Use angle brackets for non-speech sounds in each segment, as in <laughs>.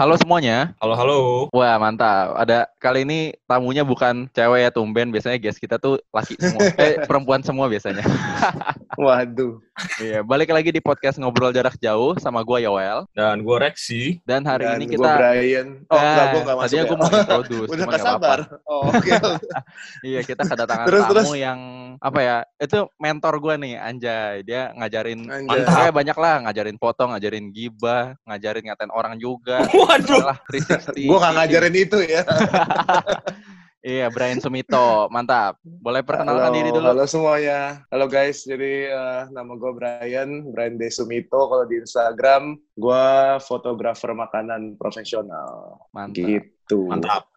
Halo semuanya. Halo, halo. Wah, mantap. Ada kali ini tamunya bukan cewek ya tumben. Biasanya guest kita tuh laki semua. <laughs> eh, perempuan semua biasanya. <laughs> Waduh. Iya, balik lagi di podcast Ngobrol Jarak Jauh sama gua Yoel. Dan gue Reksi. Dan hari Dan ini gua kita Brian. Oh, Eh, enggak, gua enggak masuk tadinya ya. gua mau <laughs> introduce, Udah nggak sabar. Oh, Oke. iya, kita kedatangan Terus, tamu terus. yang apa ya? Itu mentor gua nih, Anjay. Dia ngajarin Anjay. Kayak banyak lah, ngajarin foto, ngajarin gibah, ngajarin ngatain orang juga. <laughs> Waduh. Lah, 360. Gua gak ngajarin itu ya. <laughs> Iya, Brian Sumito. Mantap. Boleh perkenalkan halo, diri dulu. Halo semuanya. Halo guys. Jadi eh, nama gue Brian, Brian Desumito kalau di Instagram. Gua fotografer makanan profesional. Mantap. Gitu. Mantap.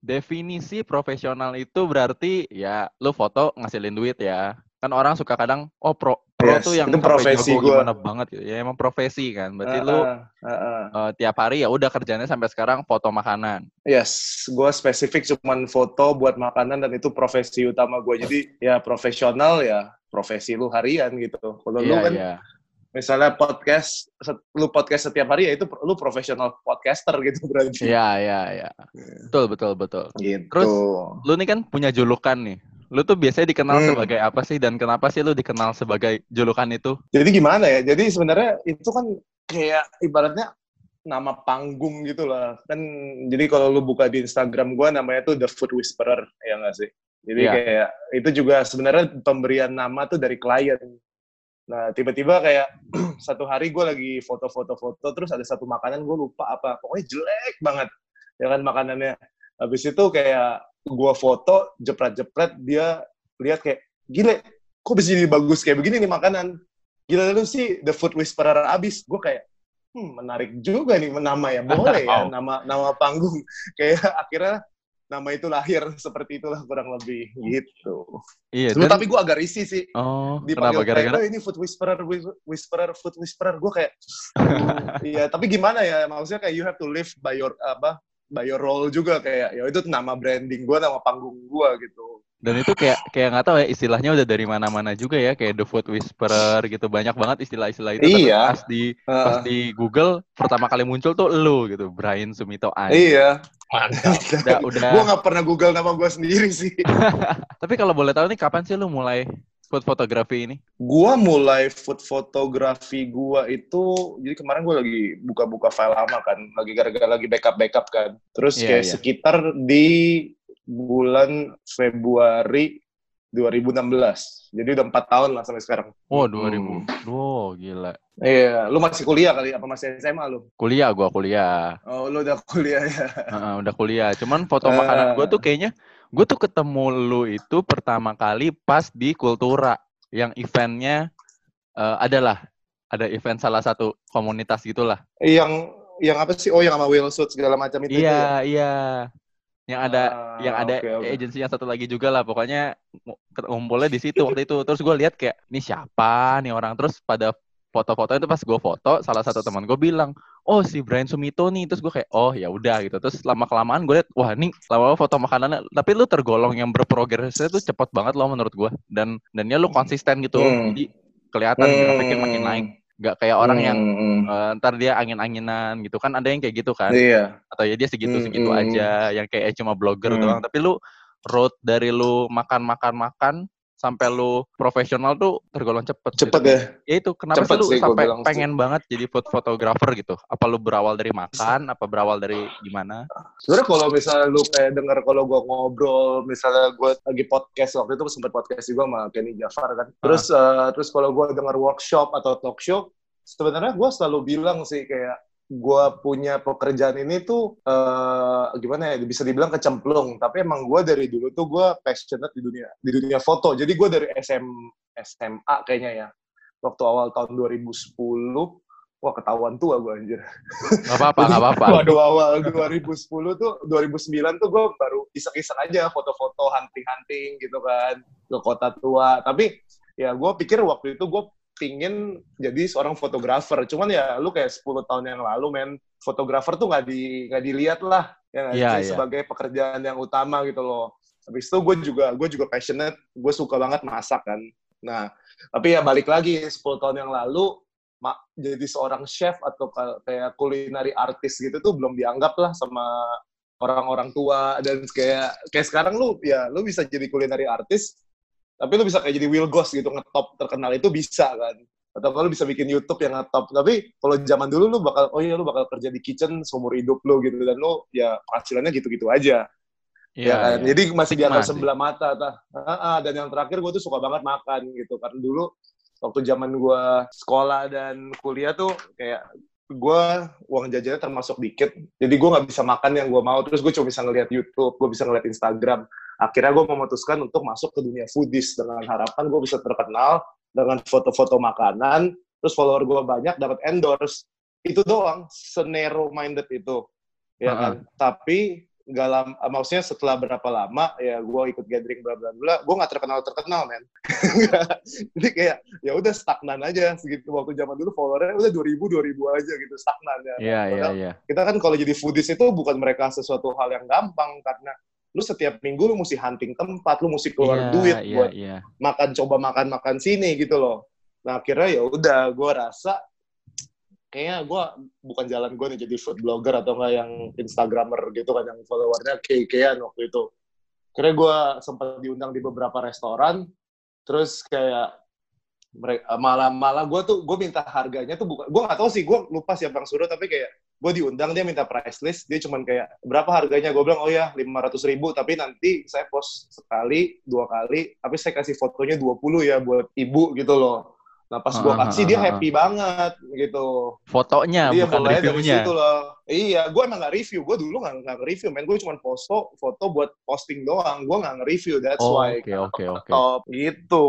Definisi profesional itu berarti ya lu foto ngasilin duit ya. Kan orang suka kadang oh pro pro Yes, tuh yang itu profesi jago gua. gimana banget gitu. Ya emang profesi kan. Berarti Ah, lu ah, ah. eh, tiap hari ya udah kerjanya sampai sekarang foto makanan. Yes, gue spesifik cuman foto buat makanan dan itu profesi utama gue. Jadi ya profesional ya profesi lu harian gitu. Kalau lu Iya, kan iya. Misalnya podcast, lu podcast setiap hari ya itu lu profesional podcaster gitu berarti. Iya, iya, iya. Betul, betul, betul. Gitu. Terus, Lu nih kan punya julukan nih. Lu tuh biasanya dikenal Hmm. sebagai apa sih dan kenapa sih lu dikenal sebagai julukan itu? jadi gimana ya? Jadi sebenarnya itu kan kayak ibaratnya nama panggung gitu lah. Kan jadi kalau lu buka di Instagram gue namanya tuh The Food Whisperer ya nggak sih? Jadi Iya. kayak itu juga sebenarnya pemberian nama tuh dari klien. Nah tiba-tiba kayak <clears throat> satu hari gue lagi foto-foto-foto terus ada satu makanan gue lupa apa. Pokoknya jelek banget ya kan makanannya. Habis itu kayak gue foto jepret-jepret dia lihat kayak gile kok bisa jadi bagus kayak begini nih makanan? Gila lu sih The Food Whisperer abis. Gue kayak hmm, menarik juga nih nama ya boleh ya <laughs> nama nama panggung. <laughs> Kayak akhirnya nama itu lahir <laughs> seperti itulah kurang lebih gitu. Iya, dan- tapi gue agak risih sih. Oh, kenapa? dipanggil gara-gara? "Oh, ini food whisperer whis- whisperer food whisperer. Gue kayak "Aduh, <laughs> iya tapi gimana ya? Maksudnya kayak you have to live by your apa by your role juga kayak ya itu nama branding gue nama panggung gue gitu Dan itu kayak kayak nggak tahu ya istilahnya udah dari mana-mana juga ya kayak the food whisperer gitu banyak banget istilah-istilah itu. Tapi Iya. pas di pas Heeh. di Google pertama kali muncul tuh lu gitu Brian Sumito Anjay. iya Mantap. <laughs> Udah udah. gue nggak pernah google nama gue sendiri sih <laughs> Tapi kalau boleh tahu nih kapan sih lu mulai food fotografi ini? Gua mulai food fotografi gua itu jadi kemarin gua lagi buka-buka file lama kan, lagi gara-gara lagi backup-backup kan. Terus Iya, kayak iya. sekitar di bulan Februari 2016. Jadi udah empat tahun lah sampai sekarang. Oh, Hmm. 2000. Wow, gila. Iya, lu masih kuliah kali apa masih SMA lu? Kuliah gua kuliah. Oh, lu udah kuliah ya. Heeh, udah kuliah. Cuman foto Eh. makanan gua tuh kayaknya gua tuh ketemu lu itu pertama kali pas di Kultura yang eventnya eh, adalah ada event salah satu komunitas gitulah. Yang yang apa sih? Oh, yang sama Will Suit segala macam itu. ya? Iya, iya. Yang ada Ah, yang ada oke, oke. agensi yang satu lagi juga lah. Pokoknya ngu- ngumpulnya di situ waktu itu. Terus gue lihat kayak, ini siapa nih orang? Terus pada foto-foto itu pas gue foto, salah satu teman gue bilang, oh si Brian Sumito nih. Terus gue kayak, oh ya udah gitu. Terus lama kelamaan gue lihat, wah ini lama foto makanannya. Tapi lu tergolong yang berprogresnya tuh cepet banget loh menurut gue. Dan dan ya lu konsisten gitu. Hmm. Jadi kelihatan grafiknya makin naik. Gak kayak orang yang Hmm, hmm. eh, ntar dia angin-anginan gitu kan. Ada yang kayak gitu kan Iya. atau ya dia segitu-segitu Hmm, hmm, aja yang kayak cuma blogger Hmm. doang tapi lu road dari lu makan-makan makan sampai lu profesional tuh tergolong cepet gitu. Cepet ya. ya itu kenapa Cepet sih lu sih sampai bilang sih. pengen banget jadi food photographer gitu apa lu berawal dari makan apa berawal dari gimana Sebenarnya kalau misalnya lu kayak denger kalau gua ngobrol, misalnya gua lagi podcast waktu itu sempat podcast juga sama Kenny Jafar kan. Terus eh, terus kalau gua denger workshop atau talk show, sebenarnya gua selalu bilang sih kayak gua punya pekerjaan ini tuh eh, gimana ya bisa dibilang kecemplung. Tapi emang gua dari dulu tuh gua passionate di dunia di dunia foto. Jadi gua dari SM SMA kayaknya ya. Waktu awal tahun 2010 wah ketahuan tua gua anjir. Nggak apa-apa nggak apa-apa. Waduh awal 2010 tuh 2009 tuh gue baru iseng-iseng aja foto-foto hunting-hunting gitu kan ke kota tua. Tapi ya gue pikir waktu itu gue pingin jadi seorang fotografer. Cuman ya lu kayak 10 tahun yang lalu men fotografer tuh nggak di nggak dilihat lah ya sih, iya. sebagai pekerjaan yang utama gitu loh. Habis itu gue juga gue juga passionate, gue suka banget masak kan. Nah, tapi ya balik lagi 10 tahun yang lalu jadi seorang chef atau ka- kayak culinary artist gitu tuh belum dianggap lah sama orang-orang tua dan kayak kayak sekarang lu ya lu bisa jadi culinary artist tapi lu bisa kayak jadi Will Goss gitu ngetop terkenal itu bisa kan atau kalau bisa bikin YouTube yang ngetop tapi kalau zaman dulu lu bakal oh iya lu bakal kerja di kitchen seumur hidup lu gitu dan lu ya penghasilannya gitu-gitu aja Iya, ya kan? iya. Jadi masih dianggap sih. sebelah mata. Tah. Ah, ah, dan yang terakhir gue tuh suka banget makan gitu. Karena dulu waktu zaman gue sekolah dan kuliah tuh kayak gue uang jajannya termasuk dikit. Jadi gue nggak bisa makan yang gue mau. Terus gue cuma bisa ngeliat YouTube, gue bisa ngeliat Instagram. Akhirnya gue memutuskan untuk masuk ke dunia foodies dengan harapan gue bisa terkenal dengan foto-foto makanan. Terus follower gue banyak, dapat endorse. Itu doang, senero minded itu. Ya kan? Tapi nggak lama, maksudnya setelah berapa lama ya gue ikut gathering bla bla bla, gue nggak terkenal terkenal men. <laughs> Jadi kayak ya udah stagnan aja segitu waktu zaman dulu followernya udah 2000 2000 aja gitu stagnan ya. Iya, iya, Padahal iya. Kita kan kalau jadi foodies itu bukan mereka sesuatu hal yang gampang karena lu setiap minggu lu mesti hunting tempat, lu mesti keluar Iya, duit iya, buat iya. makan coba makan makan sini gitu loh. Nah akhirnya ya udah gue rasa kayaknya gue bukan jalan gue nih jadi food blogger atau enggak yang instagramer gitu kan yang followernya kei-keian waktu itu. Akhirnya gue sempat diundang di beberapa restoran, terus kayak mereka malah malah gue tuh gue minta harganya tuh bukan gue nggak tahu sih gue lupa siapa yang suruh tapi kayak gue diundang dia minta price list dia cuman kayak berapa harganya? Gue bilang oh ya lima ratus ribu. Tapi nanti saya post sekali dua kali tapi saya kasih fotonya 20 ya buat ibu gitu loh. Nah pas gue Ah, kasih ah, dia ah, happy banget gitu. Fotonya dia bukan mulai dari situ loh. Iya gue emang nggak review. Gue dulu nggak review men. Gue cuma foto foto buat posting doang. Gue nggak nge-review that's Oh, why. Oke, oke, oke. top gitu.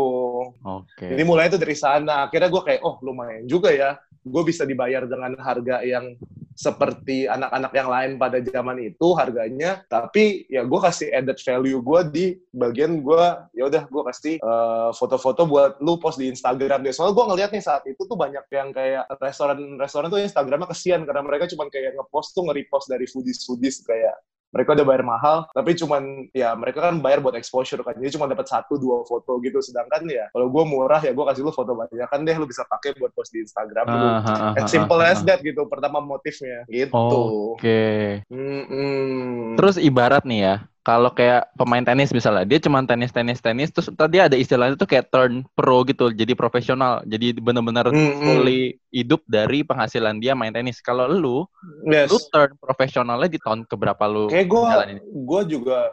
Oke. jadi mulai itu dari sana. Akhirnya gue kayak, oh lumayan juga ya. Gue bisa dibayar dengan harga yang seperti anak-anak yang lain pada zaman itu harganya. Tapi ya gue kasih added value gue di bagian gue, ya udah gue kasih eh, foto-foto buat lu post di Instagram deh. Soalnya gue ngeliat nih saat itu tuh banyak yang kayak restoran-restoran tuh Instagramnya kesian karena mereka cuma kayak ngepost tuh nge-repost dari foodies-foodies kayak mereka udah bayar mahal, tapi cuman ya mereka kan bayar buat exposure kan, jadi cuma dapat satu dua foto gitu. Sedangkan ya kalau gue murah ya gue kasih lu foto banyak kan deh, lu bisa pakai buat post di Instagram lu. Ah, ah, ah, As simple as that gitu. Pertama motifnya gitu. Oke. Mm-mm. Terus ibarat nih ya, kalau kayak pemain tenis misalnya, dia cuma tenis tenis tenis, terus tadi ada istilahnya tuh kayak turn pro gitu, jadi profesional, jadi benar-benar Mm-mm. fully hidup dari penghasilan dia main tenis. Kalau lu, yes. lu turn profesionalnya di tahun keberapa lu Kayak gue, gue juga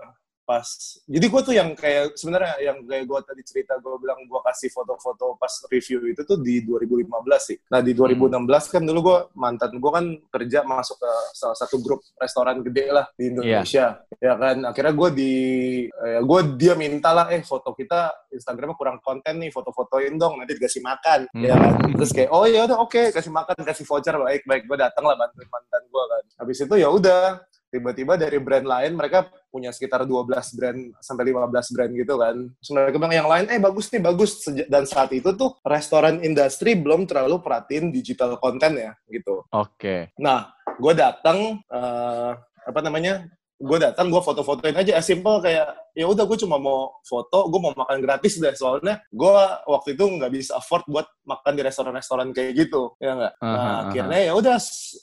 pas. Jadi gue tuh yang kayak sebenarnya yang kayak gue tadi cerita gue bilang gue kasih foto-foto pas review itu tuh di 2015 sih. Nah di 2016 kan dulu gue mantan gue kan kerja masuk ke salah satu grup restoran gede lah di Indonesia. Ya kan akhirnya gue di eh, gue dia minta lah eh foto kita Instagramnya kurang konten nih foto-fotoin dong nanti dikasih makan Hmm. ya kan terus kayak oh ya udah oke kasih makan kasih voucher baik baik gue datang lah bantuin mantan gue kan habis itu ya udah tiba-tiba dari brand lain mereka punya sekitar 12 brand sampai 15 brand gitu kan. Terus mereka bilang yang lain eh bagus nih bagus dan saat itu tuh restoran industri belum terlalu perhatiin digital content ya gitu. Oke. Nah, gue datang eh, apa namanya? Gue datang, gue foto-fotoin aja, as simple kayak ya udah gue cuma mau foto, gue mau makan gratis deh soalnya gue waktu itu nggak bisa afford buat makan di restoran-restoran kayak gitu, ya nggak. Nah, aha. akhirnya ya udah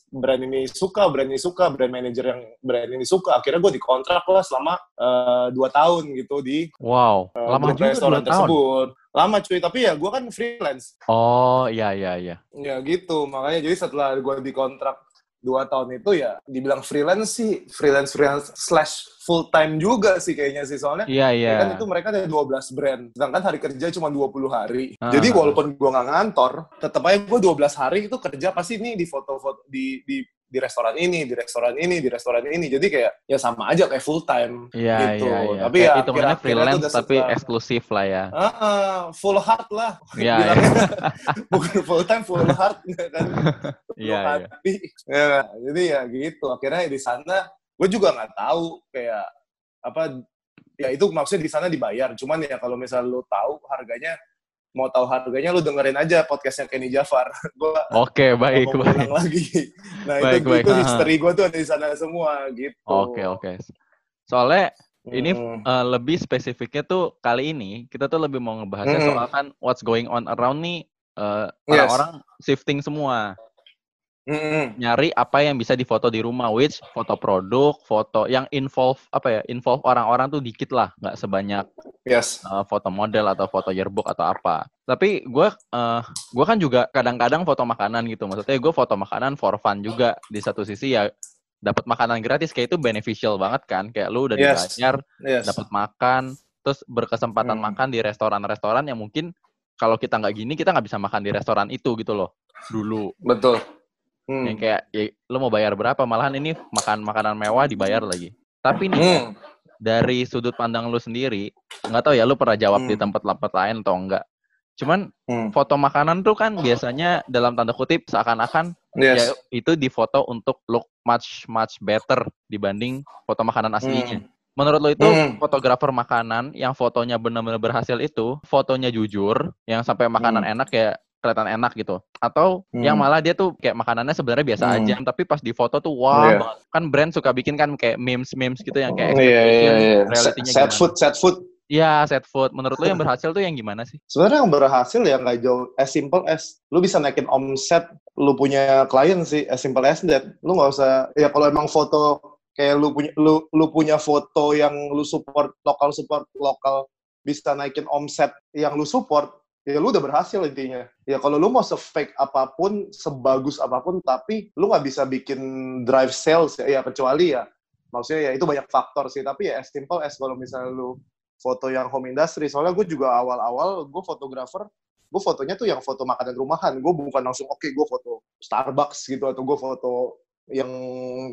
brand ini suka, brand ini suka, brand manager yang brand ini suka. Akhirnya gue dikontrak lah selama eh, dua tahun gitu di Wow, eh, lama grup juga restoran dua tahun. tersebut. Lama cuy, tapi ya gue kan freelance. Oh, iya iya iya. Ya gitu, makanya jadi setelah gue dikontrak dua tahun itu ya dibilang freelance sih, freelance freelance slash full time juga sih kayaknya sih soalnya. Iya iya. ya Kan itu mereka ada 12 brand, sedangkan hari kerja cuma 20 hari. Ah. Jadi walaupun gue nggak ngantor, tetap aja gue 12 hari itu kerja pasti nih di foto-foto di di di restoran ini, di restoran ini, di restoran ini. Jadi kayak ya sama aja kayak full time. Iya gitu. iya iya. Tapi Kayak ya hitungannya freelance tapi setelah- eksklusif lah ya. Ah, ah, full heart lah. <laughs> Iya, Bilangnya. <laughs> Bukan full time, full heart kan. <laughs> Full Iya, iya. hati. Ya, jadi ya gitu. Akhirnya di sana gue juga nggak tahu kayak apa ya itu maksudnya di sana dibayar. Cuman ya kalau misal lu tahu harganya mau tahu harganya lu dengerin aja podcastnya Kenny Jafar. <laughs> gue Oke, baik mau baik. <laughs> lagi. Nah Baik, itu, baik. itu history gue tuh ada di sana semua gitu. Oke oke. Soalnya ini Hmm. eh, lebih spesifiknya tuh kali ini kita tuh lebih mau ngebahasnya Mm-mm. soal kan what's going on around nih eh, Yes. orang-orang shifting semua. Mm-mm. nyari apa yang bisa difoto di rumah which foto produk foto yang involve apa ya involve orang-orang tuh dikit lah nggak sebanyak Yes. uh, foto model atau foto yearbook atau apa tapi gue uh, gue kan juga kadang-kadang foto makanan gitu maksudnya gue foto makanan for fun juga di satu sisi ya dapat makanan gratis kayak itu beneficial banget kan kayak lu udah Yes. dibayar Yes. dapat makan terus berkesempatan Hmm. makan di restoran-restoran yang mungkin kalau kita nggak gini kita nggak bisa makan di restoran itu gitu loh dulu Betul. Hmm. yang kayak ya, lo mau bayar berapa malahan ini makan makanan mewah dibayar lagi tapi nih ya, Hmm. dari sudut pandang lu sendiri nggak tahu ya lu pernah jawab di Hmm. tempat-tempat lain atau enggak cuman Hmm. foto makanan tuh kan biasanya dalam tanda kutip seakan-akan Yes. ya itu difoto untuk look much much better dibanding foto makanan aslinya Hmm. menurut lo itu Hmm. fotografer makanan yang fotonya benar-benar berhasil itu fotonya jujur yang sampai makanan Hmm. enak kayak kelihatan enak gitu atau Hmm. yang malah dia tuh kayak makanannya sebenarnya biasa Hmm. aja tapi pas di foto tuh wah Iya. banget. kan brand suka bikin kan kayak memes memes gitu yang kayak Iya, iya, expectation, iya. Set, food, set food. Iya, set food. Menurut lo yang berhasil tuh yang gimana sih? Sebenarnya yang berhasil ya nggak jauh as simple as lu bisa naikin omset, lu punya klien sih as simple as that. Lu nggak usah ya kalau emang foto kayak lu punya lu lu punya foto yang lu support lokal support lokal bisa naikin omset yang lu support ya lu udah berhasil intinya. Ya kalau lu mau se-fake apa pun, sebagus apa pun tapi lu nggak bisa bikin drive sales ya, ya kecuali ya maksudnya ya itu banyak faktor sih. Tapi ya as simple as kalau misalnya lu foto yang home industry. Soalnya gue juga awal-awal gue fotografer gue fotonya tuh yang foto makanan rumahan. Gue bukan langsung oke gue foto Starbucks gitu atau gue foto yang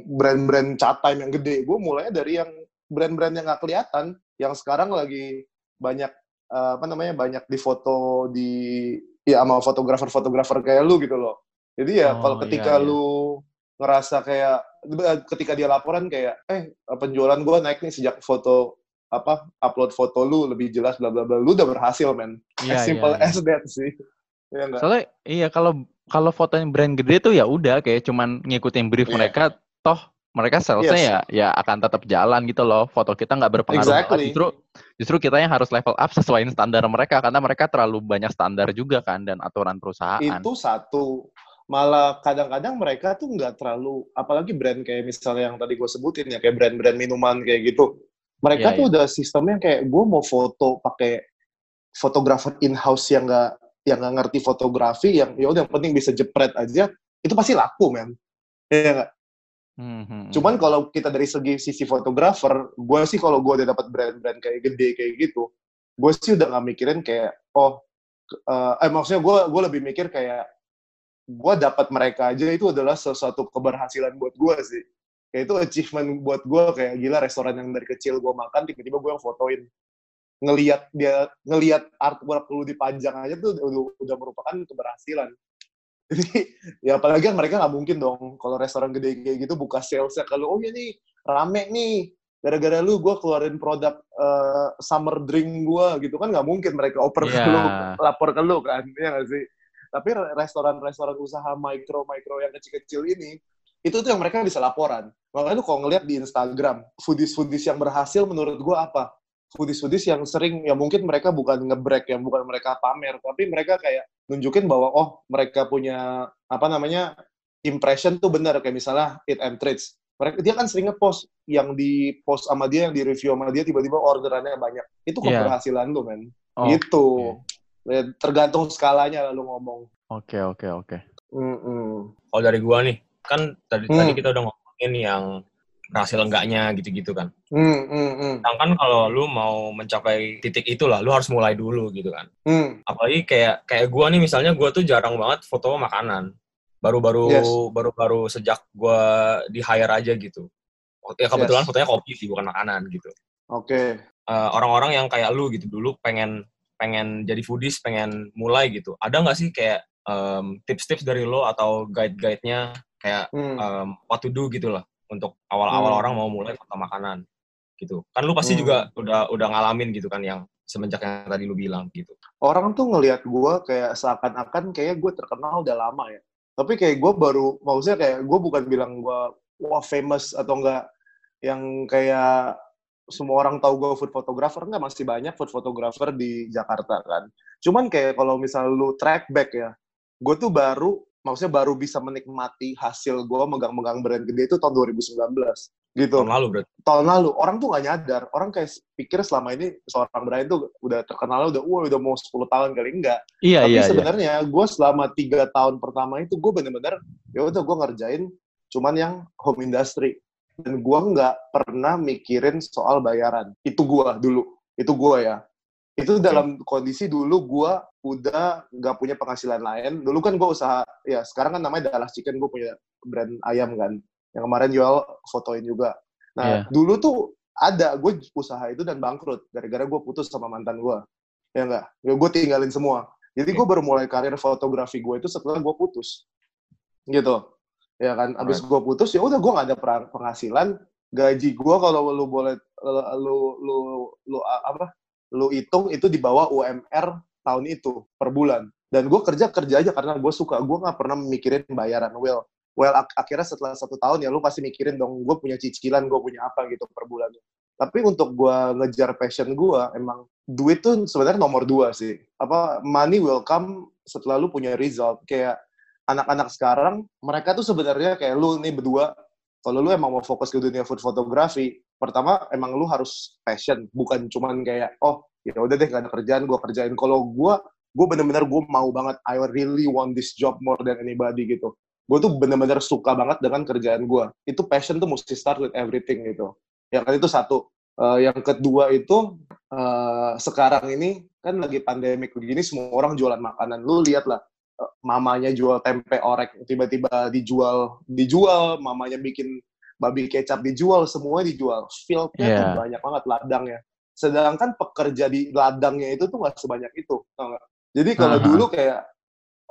brand-brand cat time yang gede. Gue mulainya dari yang brand-brand yang nggak kelihatan yang sekarang lagi banyak eh, apa namanya banyak difoto di ya sama fotografer-fotografer kayak lu gitu loh jadi ya Oh, kalau iya, ketika iya. lu ngerasa kayak ketika dia laporan kayak eh penjualan gue naik nih sejak foto apa upload foto lu lebih jelas bla bla bla lu udah berhasil men Iya, as simple iya, iya. as that sih ya enggak Soalnya iya kalau kalau fotonya brand gede tuh ya udah kayak cuman ngikutin brief Iya. mereka toh mereka salesnya Yes. ya ya akan tetap jalan gitu loh. Foto kita nggak berpengaruh. Exactly. Justru justru kita yang harus level up sesuai standar mereka karena mereka terlalu banyak standar juga kan dan aturan perusahaan. itu satu malah kadang-kadang mereka tuh nggak terlalu apalagi brand kayak misalnya yang tadi gue sebutin ya kayak brand-brand minuman kayak gitu mereka Iya, tuh udah sistemnya kayak gue mau foto pakai fotografer in-house yang nggak yang nggak ngerti fotografi yang ya udah yang penting bisa jepret aja itu pasti laku men ya nggak? Hmm, hmm, hmm. Cuman kalau kita dari segi sisi fotografer, gue sih kalau gue udah dapat brand-brand kayak gede kayak gitu, gue sih udah nggak mikirin kayak oh, eh, eh maksudnya gue gue lebih mikir kayak gue dapat mereka aja itu adalah sesuatu keberhasilan buat gue sih. Kayak itu achievement buat gue kayak gila restoran yang dari kecil gue makan tiba-tiba gue yang fotoin ngelihat dia ngelihat artwork lu dipajang aja tuh udah, udah merupakan keberhasilan. <laughs> Jadi ya apalagi kan mereka nggak mungkin dong kalau restoran gede kayak gitu buka salesnya kalau oh ya nih rame nih. Gara-gara lu gue keluarin produk eh, summer drink gue gitu kan nggak mungkin mereka oper ke Iya. lu lapor ke lu kan ya nggak sih? Tapi re- restoran-restoran usaha mikro mikro yang kecil-kecil ini itu tuh yang mereka bisa laporan. Makanya lu kalau ngeliat di Instagram foodies-foodies yang berhasil menurut gue apa foodies-foodies yang sering ya mungkin mereka bukan ngebrek yang bukan mereka pamer tapi mereka kayak nunjukin bahwa oh mereka punya apa namanya impression tuh benar kayak misalnya eat and treats mereka dia kan sering ngepost yang di post sama dia yang di review sama dia tiba-tiba orderannya banyak itu Iya. keberhasilan lu men Oh, gitu Ya, tergantung skalanya lalu ngomong Oke oke oke. Mm-mm. Kalau dari gua nih, kan tadi Hmm. tadi kita udah ngomongin yang berhasil enggaknya gitu-gitu kan. Mm, mm, mm, Sedangkan kalau lu mau mencapai titik itulah, lu harus mulai dulu gitu kan. mm. Apalagi kayak kayak gua nih misalnya gua tuh jarang banget foto makanan. Baru-baru Yes. baru-baru sejak gua di hire aja gitu. Ya kebetulan Yes. fotonya kopi sih bukan makanan gitu. Oke. Eh, orang-orang yang kayak lu gitu dulu pengen pengen jadi foodies, pengen mulai gitu. Ada nggak sih kayak em, tips-tips dari lo atau guide-guide-nya kayak Mm. um, what to do gitu lah untuk awal-awal Hmm. orang mau mulai foto makanan gitu kan lu pasti Hmm. juga udah udah ngalamin gitu kan yang semenjak yang tadi lu bilang gitu orang tuh ngelihat gue kayak seakan-akan kayak gue terkenal udah lama ya. Tapi kayak gue baru, maksudnya kayak gue bukan bilang gue wah famous atau enggak yang kayak semua orang tahu gue food photographer nggak masih banyak food photographer di Jakarta kan. Cuman kayak kalau misal lu track back ya, gue tuh baru maksudnya baru bisa menikmati hasil gue megang-megang brand gede itu tahun 2019 gitu. Tahun lalu berarti. Tahun lalu orang tuh nggak nyadar, orang kayak pikir selama ini seorang brand tuh udah terkenal udah wah udah mau 10 tahun kali enggak. Iya, Tapi iya, iya. sebenarnya gue selama tiga tahun pertama itu gue bener-bener ya udah gue ngerjain cuman yang home industry dan gue nggak pernah mikirin soal bayaran. Itu gue dulu, itu gue ya. Itu dalam kondisi dulu gue udah nggak punya penghasilan lain. Dulu kan gue usaha, ya sekarang kan namanya Dallas Chicken, gue punya brand ayam kan. Yang kemarin jual fotoin juga. Nah Iya. dulu tuh ada gue usaha itu dan bangkrut gara-gara gue putus sama mantan gue. Ya enggak, ya gue tinggalin semua. Jadi gue baru mulai karir fotografi gue itu setelah gue putus. Gitu. Ya kan, abis gue putus ya udah gue nggak ada penghasilan. Gaji gue kalau lu boleh lu lu lu apa? Lu hitung itu di bawah UMR tahun itu per bulan. Dan gue kerja kerja aja karena gue suka. Gue nggak pernah mikirin bayaran. Well, well ak- akhirnya setelah satu tahun ya lu pasti mikirin dong. Gue punya cicilan, gue punya apa gitu per bulannya. Tapi untuk gue ngejar passion gue, emang duit tuh sebenarnya nomor dua sih. Apa money will come setelah lu punya result. Kayak anak-anak sekarang, mereka tuh sebenarnya kayak lu nih berdua. Kalau lu emang mau fokus ke dunia food photography, pertama emang lu harus passion, bukan cuman kayak oh ya udah deh gak ada kerjaan gue kerjain. Kalau gue, gue bener-bener gue mau banget. I really want this job more than anybody gitu. Gue tuh bener-bener suka banget dengan kerjaan gue. Itu passion tuh mesti start with everything gitu. Yang kan itu satu. Eh, yang kedua itu eh, sekarang ini kan lagi pandemik begini semua orang jualan makanan. Lu lihat lah mamanya jual tempe orek tiba-tiba dijual dijual, mamanya bikin babi kecap dijual, semua dijual. Fieldnya tuh Iya. banyak banget ladangnya. Sedangkan pekerja di ladangnya itu tuh nggak sebanyak itu. Jadi kalau Aha. dulu kayak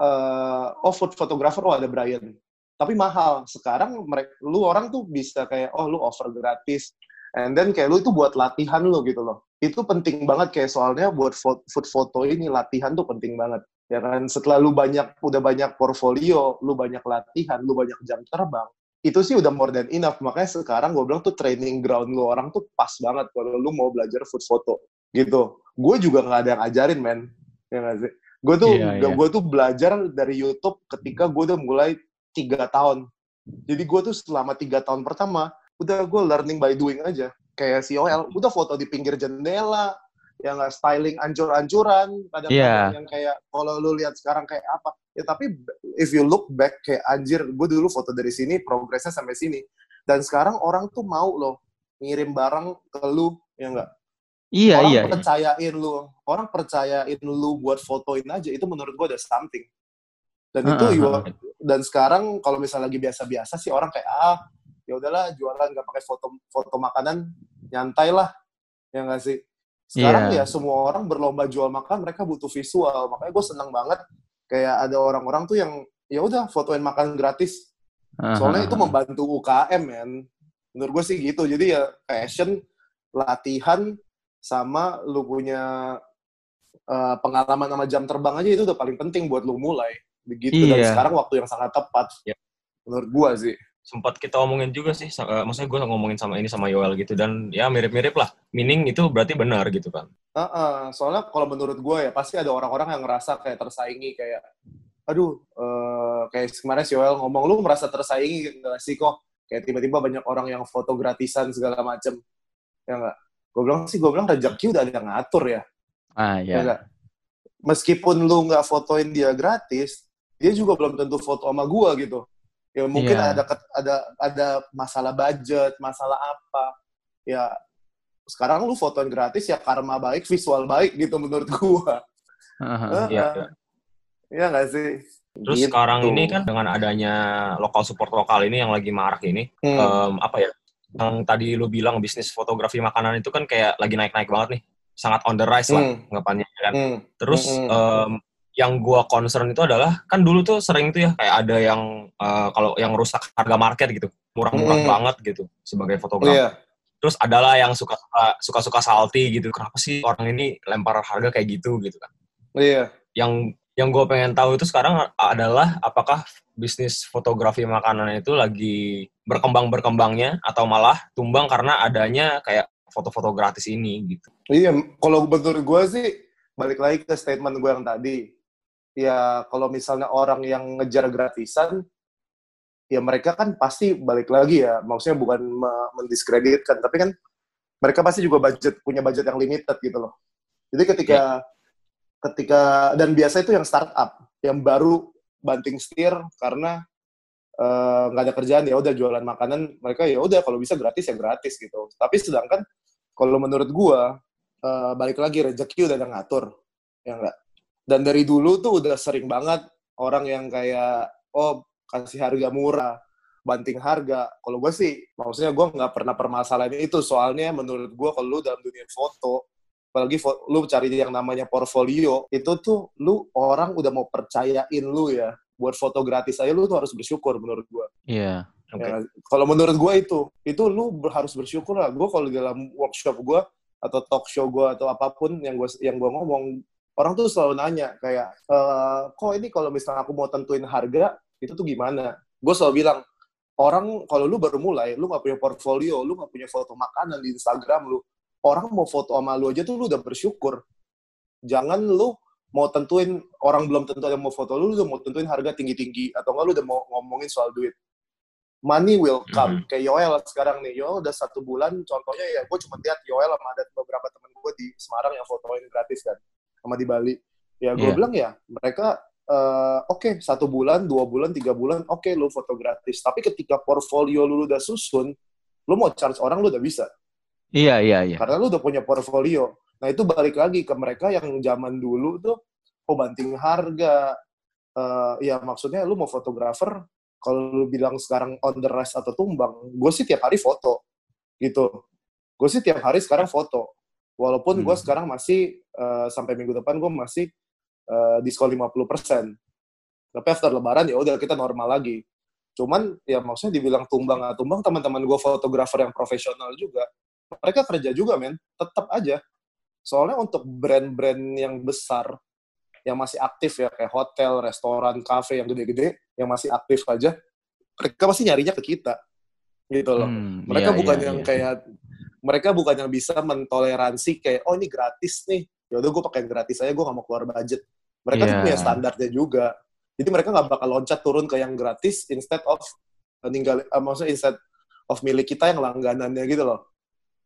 eh oh food photographer oh ada Brian. Tapi mahal. Sekarang mereka lu orang tuh bisa kayak oh lu offer gratis. And then kayak lu itu buat latihan lu gitu loh. Itu penting banget kayak soalnya buat fo- food foto ini latihan tuh penting banget. Ya kan setelah lu banyak udah banyak portfolio, lu banyak latihan, lu banyak jam terbang, itu sih udah more than enough. Makanya sekarang gue bilang tuh training ground lu orang tuh pas banget kalau lu mau belajar food photo gitu. Gue juga nggak ada yang ajarin men, ya nggak sih? Gue tuh Iya, iya. gue tuh belajar dari YouTube ketika gue udah mulai tiga tahun. Jadi gue tuh selama tiga tahun pertama udah gue learning by doing aja. Kayak si OL, udah foto di pinggir jendela, yang nggak styling ancur-ancuran, kadang-kadang Iya. yang kayak kalau lu lihat sekarang kayak apa. Ya tapi if you look back kayak anjir, gue dulu foto dari sini, progresnya sampai sini. Dan sekarang orang tuh mau loh ngirim barang ke lu, ya enggak? Iya, orang iya. iya. percayain lu, orang percayain lu buat fotoin aja, itu menurut gue ada something. Dan itu heeh. are- dan sekarang kalau misalnya lagi biasa-biasa sih orang kayak ah ya udahlah jualan nggak pakai foto foto makanan nyantai lah ya nggak sih sekarang Iya. ya semua orang berlomba jual makan mereka butuh visual makanya gue seneng banget kayak ada orang-orang tuh yang ya udah fotoin makan gratis soalnya itu Aha. membantu UKM men menurut gue sih gitu jadi ya passion latihan sama lu punya eh, pengalaman sama jam terbang aja itu udah paling penting buat lu mulai begitu dan Iya. sekarang waktu yang sangat tepat Ya. menurut gua sih sempat kita omongin juga sih, eh, maksudnya gue ngomongin sama ini sama Yoel gitu dan ya mirip-mirip lah. Meaning itu berarti benar gitu kan. Heeh, soalnya kalau menurut gue ya pasti ada orang-orang yang ngerasa kayak tersaingi kayak aduh eh, kayak kemarin si Yoel ngomong lu merasa tersaingi nggak sih kok kayak tiba-tiba banyak orang yang foto gratisan segala macem ya nggak gue bilang sih gue bilang rezeki udah ada yang ngatur ya Ah, ya iya. nggak meskipun lu nggak fotoin dia gratis dia juga belum tentu foto sama gua gitu ya mungkin Iya. ada ada ada masalah budget masalah apa ya sekarang lu fotoin gratis ya karma baik visual baik gitu menurut <laughs> gua Aha. Iya. Iya nggak sih Terus Gitu. sekarang ini kan dengan adanya lokal support lokal ini yang lagi marak ini, Hmm. em, apa ya? Yang tadi lu bilang bisnis fotografi makanan itu kan kayak lagi naik-naik banget nih, sangat on the rise lah Hmm. anggapannya kan. Hmm. Terus Hmm. em, yang gua concern itu adalah kan dulu tuh sering tuh ya kayak ada yang eh, kalau yang rusak harga market gitu, murah-murah Hmm. banget gitu sebagai fotografer. Iya. Terus adalah yang suka-suka suka-suka salty gitu. Kenapa sih orang ini lempar harga kayak gitu gitu kan? Iya. yang yang gue pengen tahu itu sekarang adalah apakah bisnis fotografi makanan itu lagi berkembang berkembangnya atau malah tumbang karena adanya kayak foto-foto gratis ini gitu. Iya, kalau menurut gue sih balik lagi ke statement gue yang tadi. Ya kalau misalnya orang yang ngejar gratisan, ya mereka kan pasti balik lagi ya. Maksudnya bukan mendiskreditkan, tapi kan mereka pasti juga budget punya budget yang limited gitu loh. Jadi ketika ya. ketika dan biasa itu yang startup, yang baru banting setir karena eh, nggak uh, ada kerjaan ya udah jualan makanan mereka ya udah kalau bisa gratis ya gratis gitu. Tapi sedangkan kalau menurut gua uh, balik lagi rezeki udah ada ngatur ya enggak dan dari dulu tuh udah sering banget orang yang kayak oh kasih harga murah banting harga. Kalau gue sih maksudnya gue nggak pernah permasalahan itu. Soalnya menurut gue kalau lu dalam dunia foto apalagi fo lu cari yang namanya portfolio itu tuh lu orang udah mau percayain lu ya. Buat foto gratis aja lu tuh harus bersyukur menurut gue iya yeah. okay. ya, kalau menurut gue itu itu lu harus bersyukur lah. Gue kalau dalam workshop gue atau talk show gue atau apa pun yang gue yang gue ngomong orang tuh selalu nanya kayak e, kok ini kalau misalnya aku mau tentuin harga itu tuh gimana gue selalu bilang orang kalau lu baru mulai lu gak punya portfolio lu gak punya foto makanan di Instagram lu orang mau foto sama lu aja tuh lu udah bersyukur jangan lu mau tentuin orang belum tentu ada mau foto lu, lu udah mau tentuin harga tinggi-tinggi atau enggak lu udah mau ngomongin soal duit money will come. Mm-hmm. Kayak Yoel sekarang nih, Yoel udah satu bulan, contohnya ya gue cuma lihat Yoel sama ada beberapa temen gue di Semarang yang fotoin gratis kan, sama di Bali. Ya gue yeah. bilang ya, mereka uh, oke okay, satu bulan, dua bulan, tiga bulan, oke okay, lu foto gratis. Tapi ketika portfolio lu udah susun, lu mau charge orang lu udah bisa. Iya iya iya. Karena lu udah punya portfolio. Nah itu balik lagi ke mereka yang zaman dulu tuh, oh banting harga. Uh, ya maksudnya lu mau fotografer kalau lu bilang sekarang on the rise atau tumbang, gue sih tiap hari foto gitu. Gue sih tiap hari sekarang foto. Walaupun hmm. gue sekarang masih uh, sampai minggu depan gue masih uh, diskon 50%. Tapi after lebaran ya udah kita normal lagi. Cuman ya maksudnya dibilang tumbang atau tumbang teman-teman gue fotografer yang profesional juga. Mereka kerja juga men, tetap aja. Soalnya untuk brand-brand yang besar yang masih aktif ya kayak hotel, restoran, kafe yang gede-gede yang masih aktif aja, mereka pasti nyarinya ke kita. Gitu loh. Hmm, mereka iya, bukan iya, yang iya. kayak mereka bukan yang bisa mentoleransi kayak oh ini gratis nih. Ya udah gue pakai gratis aja, gue gak mau keluar budget. Mereka yeah. tuh punya standarnya juga. Jadi mereka nggak bakal loncat turun ke yang gratis instead of tinggal uh, maksudnya instead of milik kita yang langganannya gitu loh.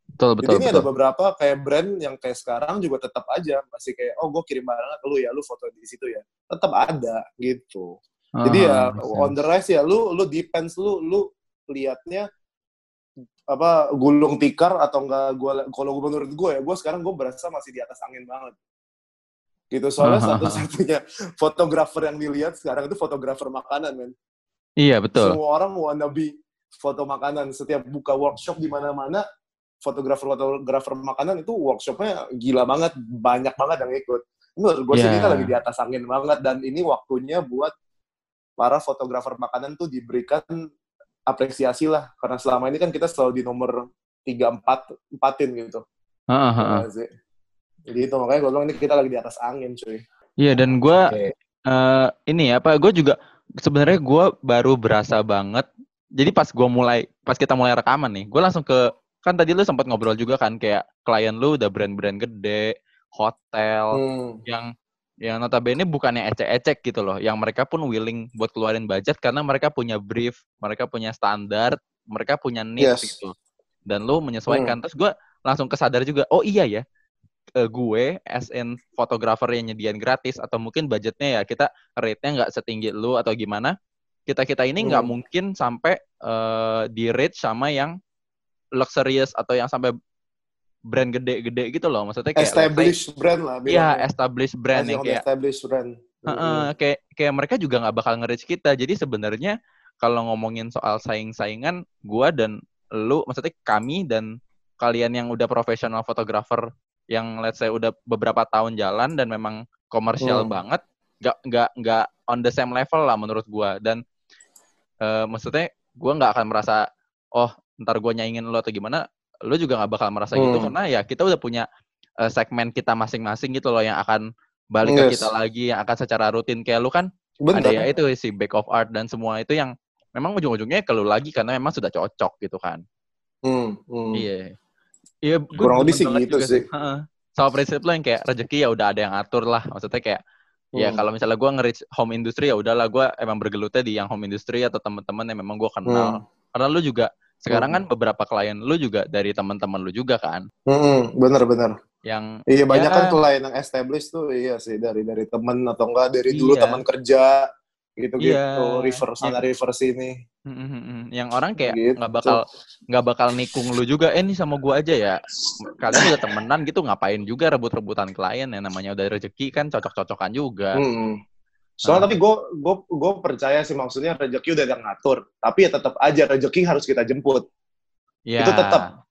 Betul, betul, Jadi ini betul. ada beberapa kayak brand yang kayak sekarang juga tetap aja masih kayak oh gue kirim barang ke lu ya, lu foto di situ ya. Tetap ada gitu. Uh, Jadi ya on the rise ya lu lu depends lu lu liatnya apa gulung tikar atau enggak gua kalau menurut gue ya gue sekarang gue berasa masih di atas angin banget gitu soalnya <laughs> satu-satunya fotografer yang dilihat sekarang itu fotografer makanan men iya betul semua orang wanna be foto makanan setiap buka workshop di mana-mana fotografer-fotografer makanan itu workshopnya gila banget, banyak banget yang ikut. Menurut gue yeah. sih kita lagi di atas angin banget dan ini waktunya buat para fotografer makanan tuh diberikan apresiasi lah karena selama ini kan kita selalu di nomor tiga empat empatin gitu. Uh, uh, uh. Jadi itu makanya gue bilang ini kita lagi di atas angin cuy. Iya yeah, dan gue okay. uh, ini apa gue juga sebenarnya gue baru berasa banget. Jadi pas gue mulai pas kita mulai rekaman nih, gue langsung ke kan tadi lu sempat ngobrol juga kan kayak klien lu udah brand-brand gede, hotel hmm. yang yang notabene bukannya ecek-ecek gitu loh, yang mereka pun willing buat keluarin budget karena mereka punya brief, mereka punya standar, mereka punya needs yes. gitu. Dan lu menyesuaikan. Hmm. Terus gue langsung kesadar juga, oh iya ya, uh, gue as in fotografer yang nyediain gratis atau mungkin budgetnya ya kita rate-nya nggak setinggi lu atau gimana, kita kita ini nggak hmm. mungkin sampai uh, di rate sama yang luxurious atau yang sampai brand gede-gede gitu loh. Maksudnya kayak established like, brand lah iya established brand yang kayak established brand. Uh, uh, kayak kayak mereka juga nggak bakal nge kita. Jadi sebenarnya kalau ngomongin soal saing-saingan gua dan lu maksudnya kami dan kalian yang udah profesional fotografer yang let's say udah beberapa tahun jalan dan memang komersial hmm. banget nggak nggak nggak on the same level lah menurut gua. Dan uh, maksudnya gua nggak akan merasa oh ntar gue nyaingin lo atau gimana, lo juga nggak bakal merasa gitu hmm. gitu karena ya kita udah punya uh, segmen kita masing-masing gitu loh yang akan balik yes. ke kita lagi, yang akan secara rutin kayak lo kan Bener. ada ya itu si back of art dan semua itu yang memang ujung-ujungnya ke lo lagi karena memang sudah cocok gitu kan. Hmm, hmm. Iya. Iya, Kurang lebih sih gitu sih. Heeh. Sama prinsip lo yang kayak rezeki ya udah ada yang atur lah. Maksudnya kayak ya Hmm. kalau misalnya gua nge-reach home industry ya udahlah gua emang bergelutnya di yang home industry atau teman-teman yang memang gua kenal. Hmm. Karena lu juga sekarang Hmm. kan beberapa klien lu juga dari teman-teman lu juga kan Hmm, bener-bener. yang Iya banyak Ya. kan klien yang established tuh iya sih dari dari temen atau enggak dari dulu Iya. teman kerja gitu-gitu Iya. refer sana refer sini. Mm, mm, mm. yang orang kayak Gitu. nggak bakal nggak bakal nikung lu juga eh ini sama gua aja ya kalian udah temenan gitu ngapain juga rebut-rebutan klien ya namanya udah rezeki kan cocok-cocokan juga Hmm. Soalnya tapi gue gue gue percaya sih maksudnya rezeki udah yang ngatur, tapi ya tetap aja rezeki harus kita jemput. ya Itu tetap.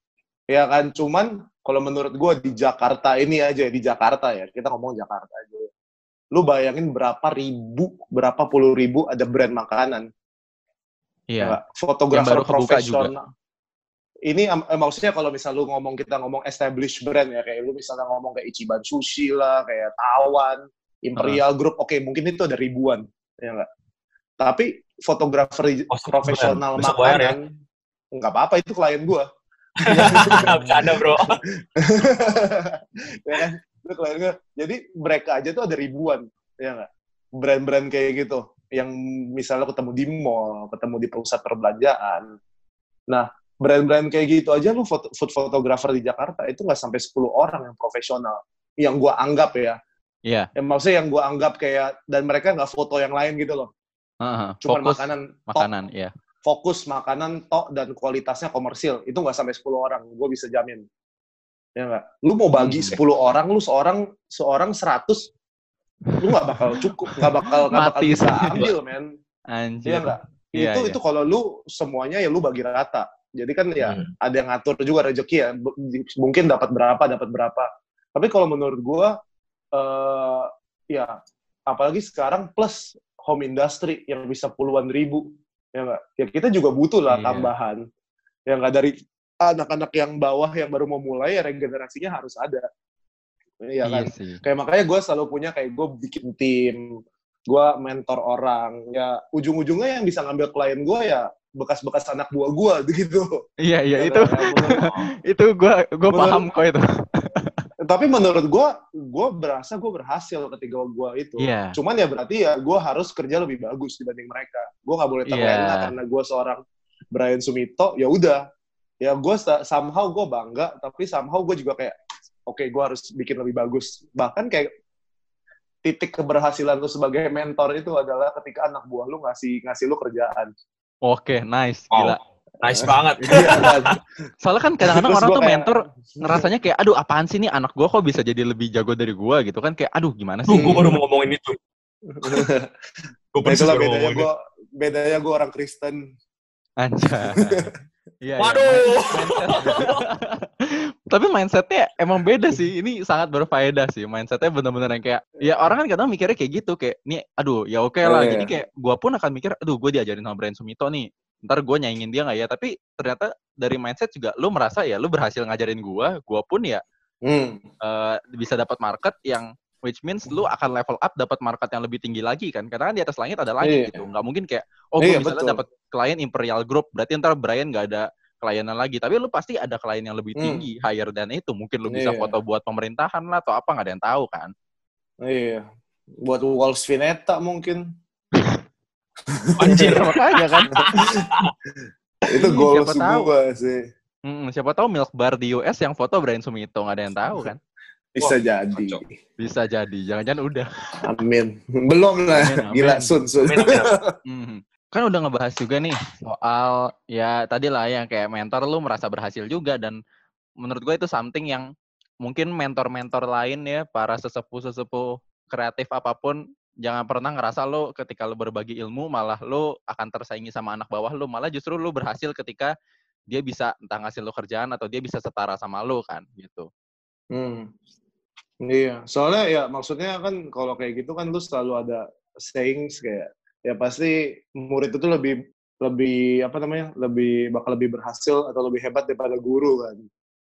Ya kan, cuman kalau menurut gue di Jakarta ini aja di Jakarta ya kita ngomong Jakarta aja. Lu bayangin berapa ribu, berapa puluh ribu ada brand makanan. iya Ya, fotografer profesional. Ini eh, maksudnya kalau misal lu ngomong kita ngomong established brand ya kayak lu misalnya ngomong kayak Ichiban Sushi lah, kayak Tawan, Imperial Group, oke mungkin itu ada ribuan, ya enggak? Tapi fotografer Oh, profesional ya? makanan nggak apa-apa itu klien gua. <laughs> Bercanda bro. <laughs> ya kan? Itu klien gua. Jadi mereka aja tuh ada ribuan, ya enggak? Brand-brand kayak gitu yang misalnya ketemu di mall, ketemu di pusat perbelanjaan. Nah, brand-brand kayak gitu aja lu food photographer di Jakarta itu nggak sampai 10 orang yang profesional. Yang gua anggap ya. Iya Yang maksudnya yang gua anggap kayak dan mereka nggak foto yang lain gitu loh. Heeh, Cuma fokus makanan makanan ya fokus makanan tok dan kualitasnya komersil. Itu nggak sampai 10 orang, gue bisa jamin. Ya nggak? Lu mau bagi Hmm. 10 orang, lu seorang seorang 100 lu nggak bakal cukup, nggak bakal nggak bakal bisa ambil, men. anjir Iya nggak? Iya, itu iya. itu kalau lu semuanya ya lu bagi rata. Jadi kan ya Hmm. ada yang ngatur juga rezeki ya. Mungkin dapat berapa, dapat berapa. Tapi kalau menurut gua eh ya apalagi sekarang plus home industry yang bisa puluhan ribu ya nggak? Ya kita juga butuh lah Iya. tambahan. Ya nggak dari anak-anak yang bawah yang baru mau mulai ya regenerasinya harus ada. Iya kan? iya sih kayak makanya gue selalu punya kayak gue bikin tim gue mentor orang ya ujung-ujungnya yang bisa ngambil klien gue ya bekas-bekas anak buah gue <laughs> gitu iya iya Ya itu kan? <laughs> Itu gua Menurut- paham kok itu tapi menurut gue gue berasa gue berhasil ketika gue itu. Iya. Cuman ya berarti ya gue harus kerja lebih bagus dibanding mereka. Gue nggak boleh terlena Iya. karena gue seorang Brian Sumito. Ya udah. Ya gue somehow gue bangga tapi somehow gue juga kayak oke gue harus bikin lebih bagus. Bahkan kayak titik keberhasilan lu sebagai mentor itu adalah ketika anak buah lu ngasih ngasih lu kerjaan. Oke nice. Wow. gila Nice banget. Iya kan? <laughs> soalnya kan kadang-kadang orang tuh kayak- mentor ngerasanya kayak aduh apaan sih nih anak gua kok bisa jadi lebih jago dari gua gitu kan kayak aduh gimana sih gue baru mau ngomongin itu. <laughs> Gue Nah, persis itulah bedanya ngomongin gue bedanya gue orang Kristen Anjay. <laughs> Iya, iya. Waduh. Tapi mindsetnya emang beda sih. Ini sangat berfaedah sih. Mindsetnya bener-bener yang kayak, ya orang kan kadang mikirnya kayak gitu. Kayak, nih aduh ya oke lah. Iya. Jadi kayak gua pun akan mikir, aduh gue diajarin sama Brian Sumito nih. Ntar gue nyaingin dia nggak ya? Tapi ternyata dari mindset juga lu merasa ya lu berhasil ngajarin gua. Gua pun ya Hmm. eh, bisa dapat market yang which means lu akan level up dapat market yang lebih tinggi lagi kan karena kan di atas langit ada langit Iya. gitu nggak mungkin kayak oh gue Iya, misalnya dapat klien Imperial Group berarti ntar Brian nggak ada klienan lagi tapi lu pasti ada klien yang lebih Hmm. tinggi higher than itu mungkin lu bisa Iya. foto buat pemerintahan lah atau apa nggak ada yang tahu kan Iya. Buat Walls Vineta mungkin. Anjir. makanya kan Itu Iya, goals siapa tahu. gue sih. Hmm, siapa tahu milk bar di US yang foto Brian Sumito nggak ada yang tahu kan Bisa Wah, jadi. cocok. bisa jadi jangan-jangan udah Amin. Belum lah. Amin, amin. Gila, Sun, Sun. Amin, amin. Hmm. Kan udah ngebahas juga nih soal ya tadi lah yang kayak mentor lu merasa berhasil juga dan menurut gue itu something yang mungkin mentor-mentor lain ya para sesepuh-sesepuh kreatif apa pun jangan pernah ngerasa lu ketika lu berbagi ilmu malah lu akan tersaingi sama anak bawah lu malah justru lu berhasil ketika dia bisa entah ngasih lu kerjaan atau dia bisa setara sama lu kan gitu. Hmm. Iya, soalnya ya maksudnya kan kalau kayak gitu kan lu selalu ada sayings kayak ya pasti murid itu lebih lebih apa namanya lebih bakal lebih berhasil atau lebih hebat daripada guru kan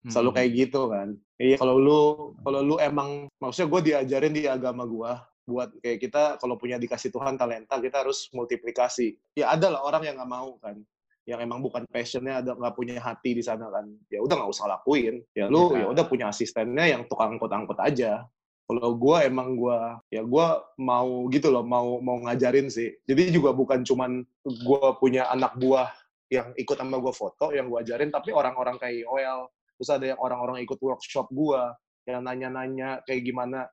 selalu Mm-mm. kayak gitu kan iya kalau lu kalau lu emang maksudnya gue diajarin di agama gua buat kayak kita kalau punya dikasih Tuhan talenta kita harus multiplikasi. Ya ada lah orang yang nggak mau kan. Yang emang bukan passionnya ada nggak punya hati di sana kan. Ya udah nggak usah lakuin. Ya lu Iya. ya udah punya asistennya yang tukang angkut-angkut aja. Kalau gue emang gue ya gue mau gitu loh mau mau ngajarin sih. Jadi juga bukan cuman gue punya anak buah yang ikut sama gue foto yang gue ajarin tapi orang-orang kayak OL terus ada yang orang-orang ikut workshop gue yang nanya-nanya kayak gimana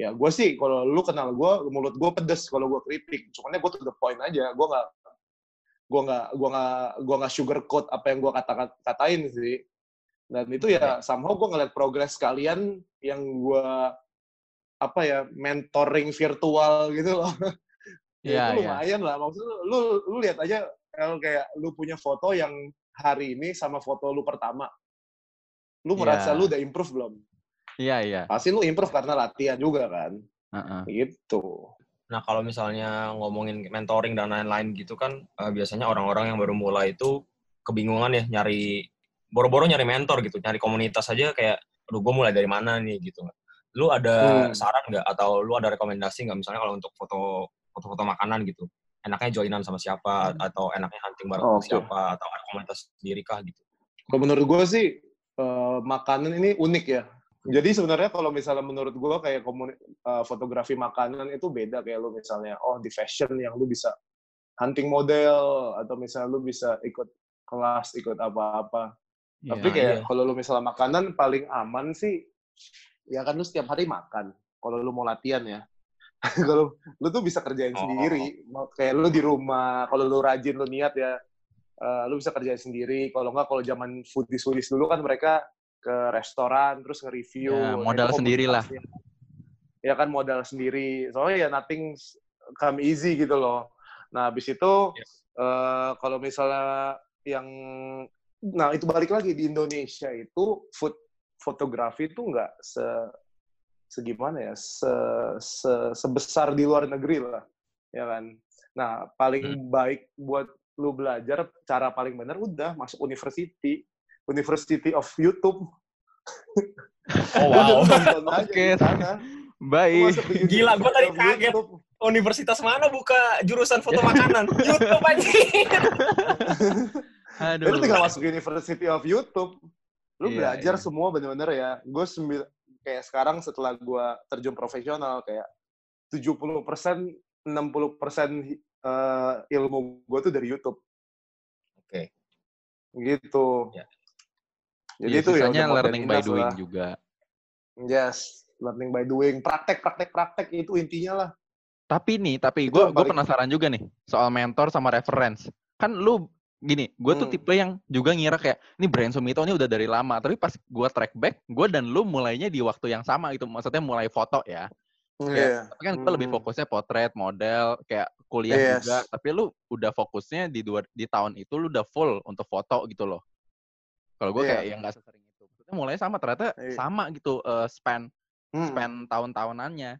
ya gue sih kalau lu kenal gue mulut gue pedes kalau gue kritik cuman gue to the point aja gue nggak gue nggak gue nggak gue nggak sugarcoat apa yang gue kata katain sih. Dan itu ya somehow gue ngeliat progres kalian yang gue apa ya mentoring virtual gitu loh. <laughs> Iya, ya, itu iya. lumayan lah. Maksudnya lu lu lihat aja El, kayak lu punya foto yang hari ini sama foto lu pertama. Lu Iya. merasa lu udah improve belum Iya, iya. pasti lu improve karena latihan juga kan Heeh. gitu Nah, kalau misalnya ngomongin mentoring dan lain-lain gitu kan, eh, biasanya orang-orang yang baru mulai itu kebingungan ya nyari, boro-boro nyari mentor gitu, nyari komunitas aja kayak, aduh gue mulai dari mana nih gitu. Lu ada Hmm. saran nggak atau lu ada rekomendasi nggak misalnya kalau untuk foto foto-foto makanan gitu, enaknya joinan sama siapa atau enaknya hunting bareng sama Oke. siapa atau ada komunitas sendiri kah gitu? Kalau menurut gue sih eh, makanan ini unik ya. Jadi sebenarnya kalau misalnya menurut gue kayak komuni- eh, fotografi makanan itu beda kayak lu misalnya oh di fashion yang lu bisa hunting model atau misalnya lu bisa ikut kelas ikut apa-apa. Iya. Tapi kayak iya. kalau lu misalnya makanan paling aman sih ya kan lu setiap hari makan. Kalau lu mau latihan ya. <laughs> kalau lu tuh bisa kerjain Oh. sendiri. Mau- Kayak lu di rumah, kalau lu rajin lu niat ya eh, lu bisa kerjain sendiri. Kalau nggak kalau zaman foodies foodies dulu kan mereka ke restoran terus nge-review. Ya, modal itu sendiri lah. komunitasnya. Ya kan modal sendiri. Soalnya ya nothing come easy gitu loh. Nah, habis itu Ya. eh, kalau misalnya yang nah itu balik lagi di Indonesia itu food fotografi itu nggak se segimana ya se, se- sebesar di luar negeri lah ya kan nah paling baik buat lu belajar cara paling benar udah masuk university University of YouTube Oh wow, Oke. Lu Baik. Gila, gua tadi kaget. YouTube. universitas mana buka jurusan foto <laughs> makanan? YouTube aja. Aduh. Lu tinggal masuk University of YouTube. Lu Iya, belajar iya. semua bener-bener ya. Gue sembil kayak sekarang setelah gue terjun profesional kayak 70 persen, 60 persen eh, ilmu gue tuh dari YouTube. Oke. Gitu. Ya. Jadi Iya, itu ya sisanya udah learning by doing lah. juga. Yes, learning by doing. Praktek, praktek, praktek itu intinya lah. Tapi nih, tapi gue gue penasaran juga nih soal mentor sama reference. Kan lu gini, gue tuh Hmm. tipe yang juga ngira kayak ini Brian Sumito ini udah dari lama. Tapi pas gue track back, gue dan lu mulainya di waktu yang sama gitu. Maksudnya mulai foto ya. Iya. Tapi kan lebih Hmm. fokusnya potret, model, kayak kuliah Yes. juga. Tapi lu udah fokusnya di dua di tahun itu lu udah full untuk foto gitu loh. Kalau gue Iya. kayak yang nggak sesering itu. Maksudnya mulai sama ternyata Iya. sama gitu eh, span Hmm. span tahun-tahunannya.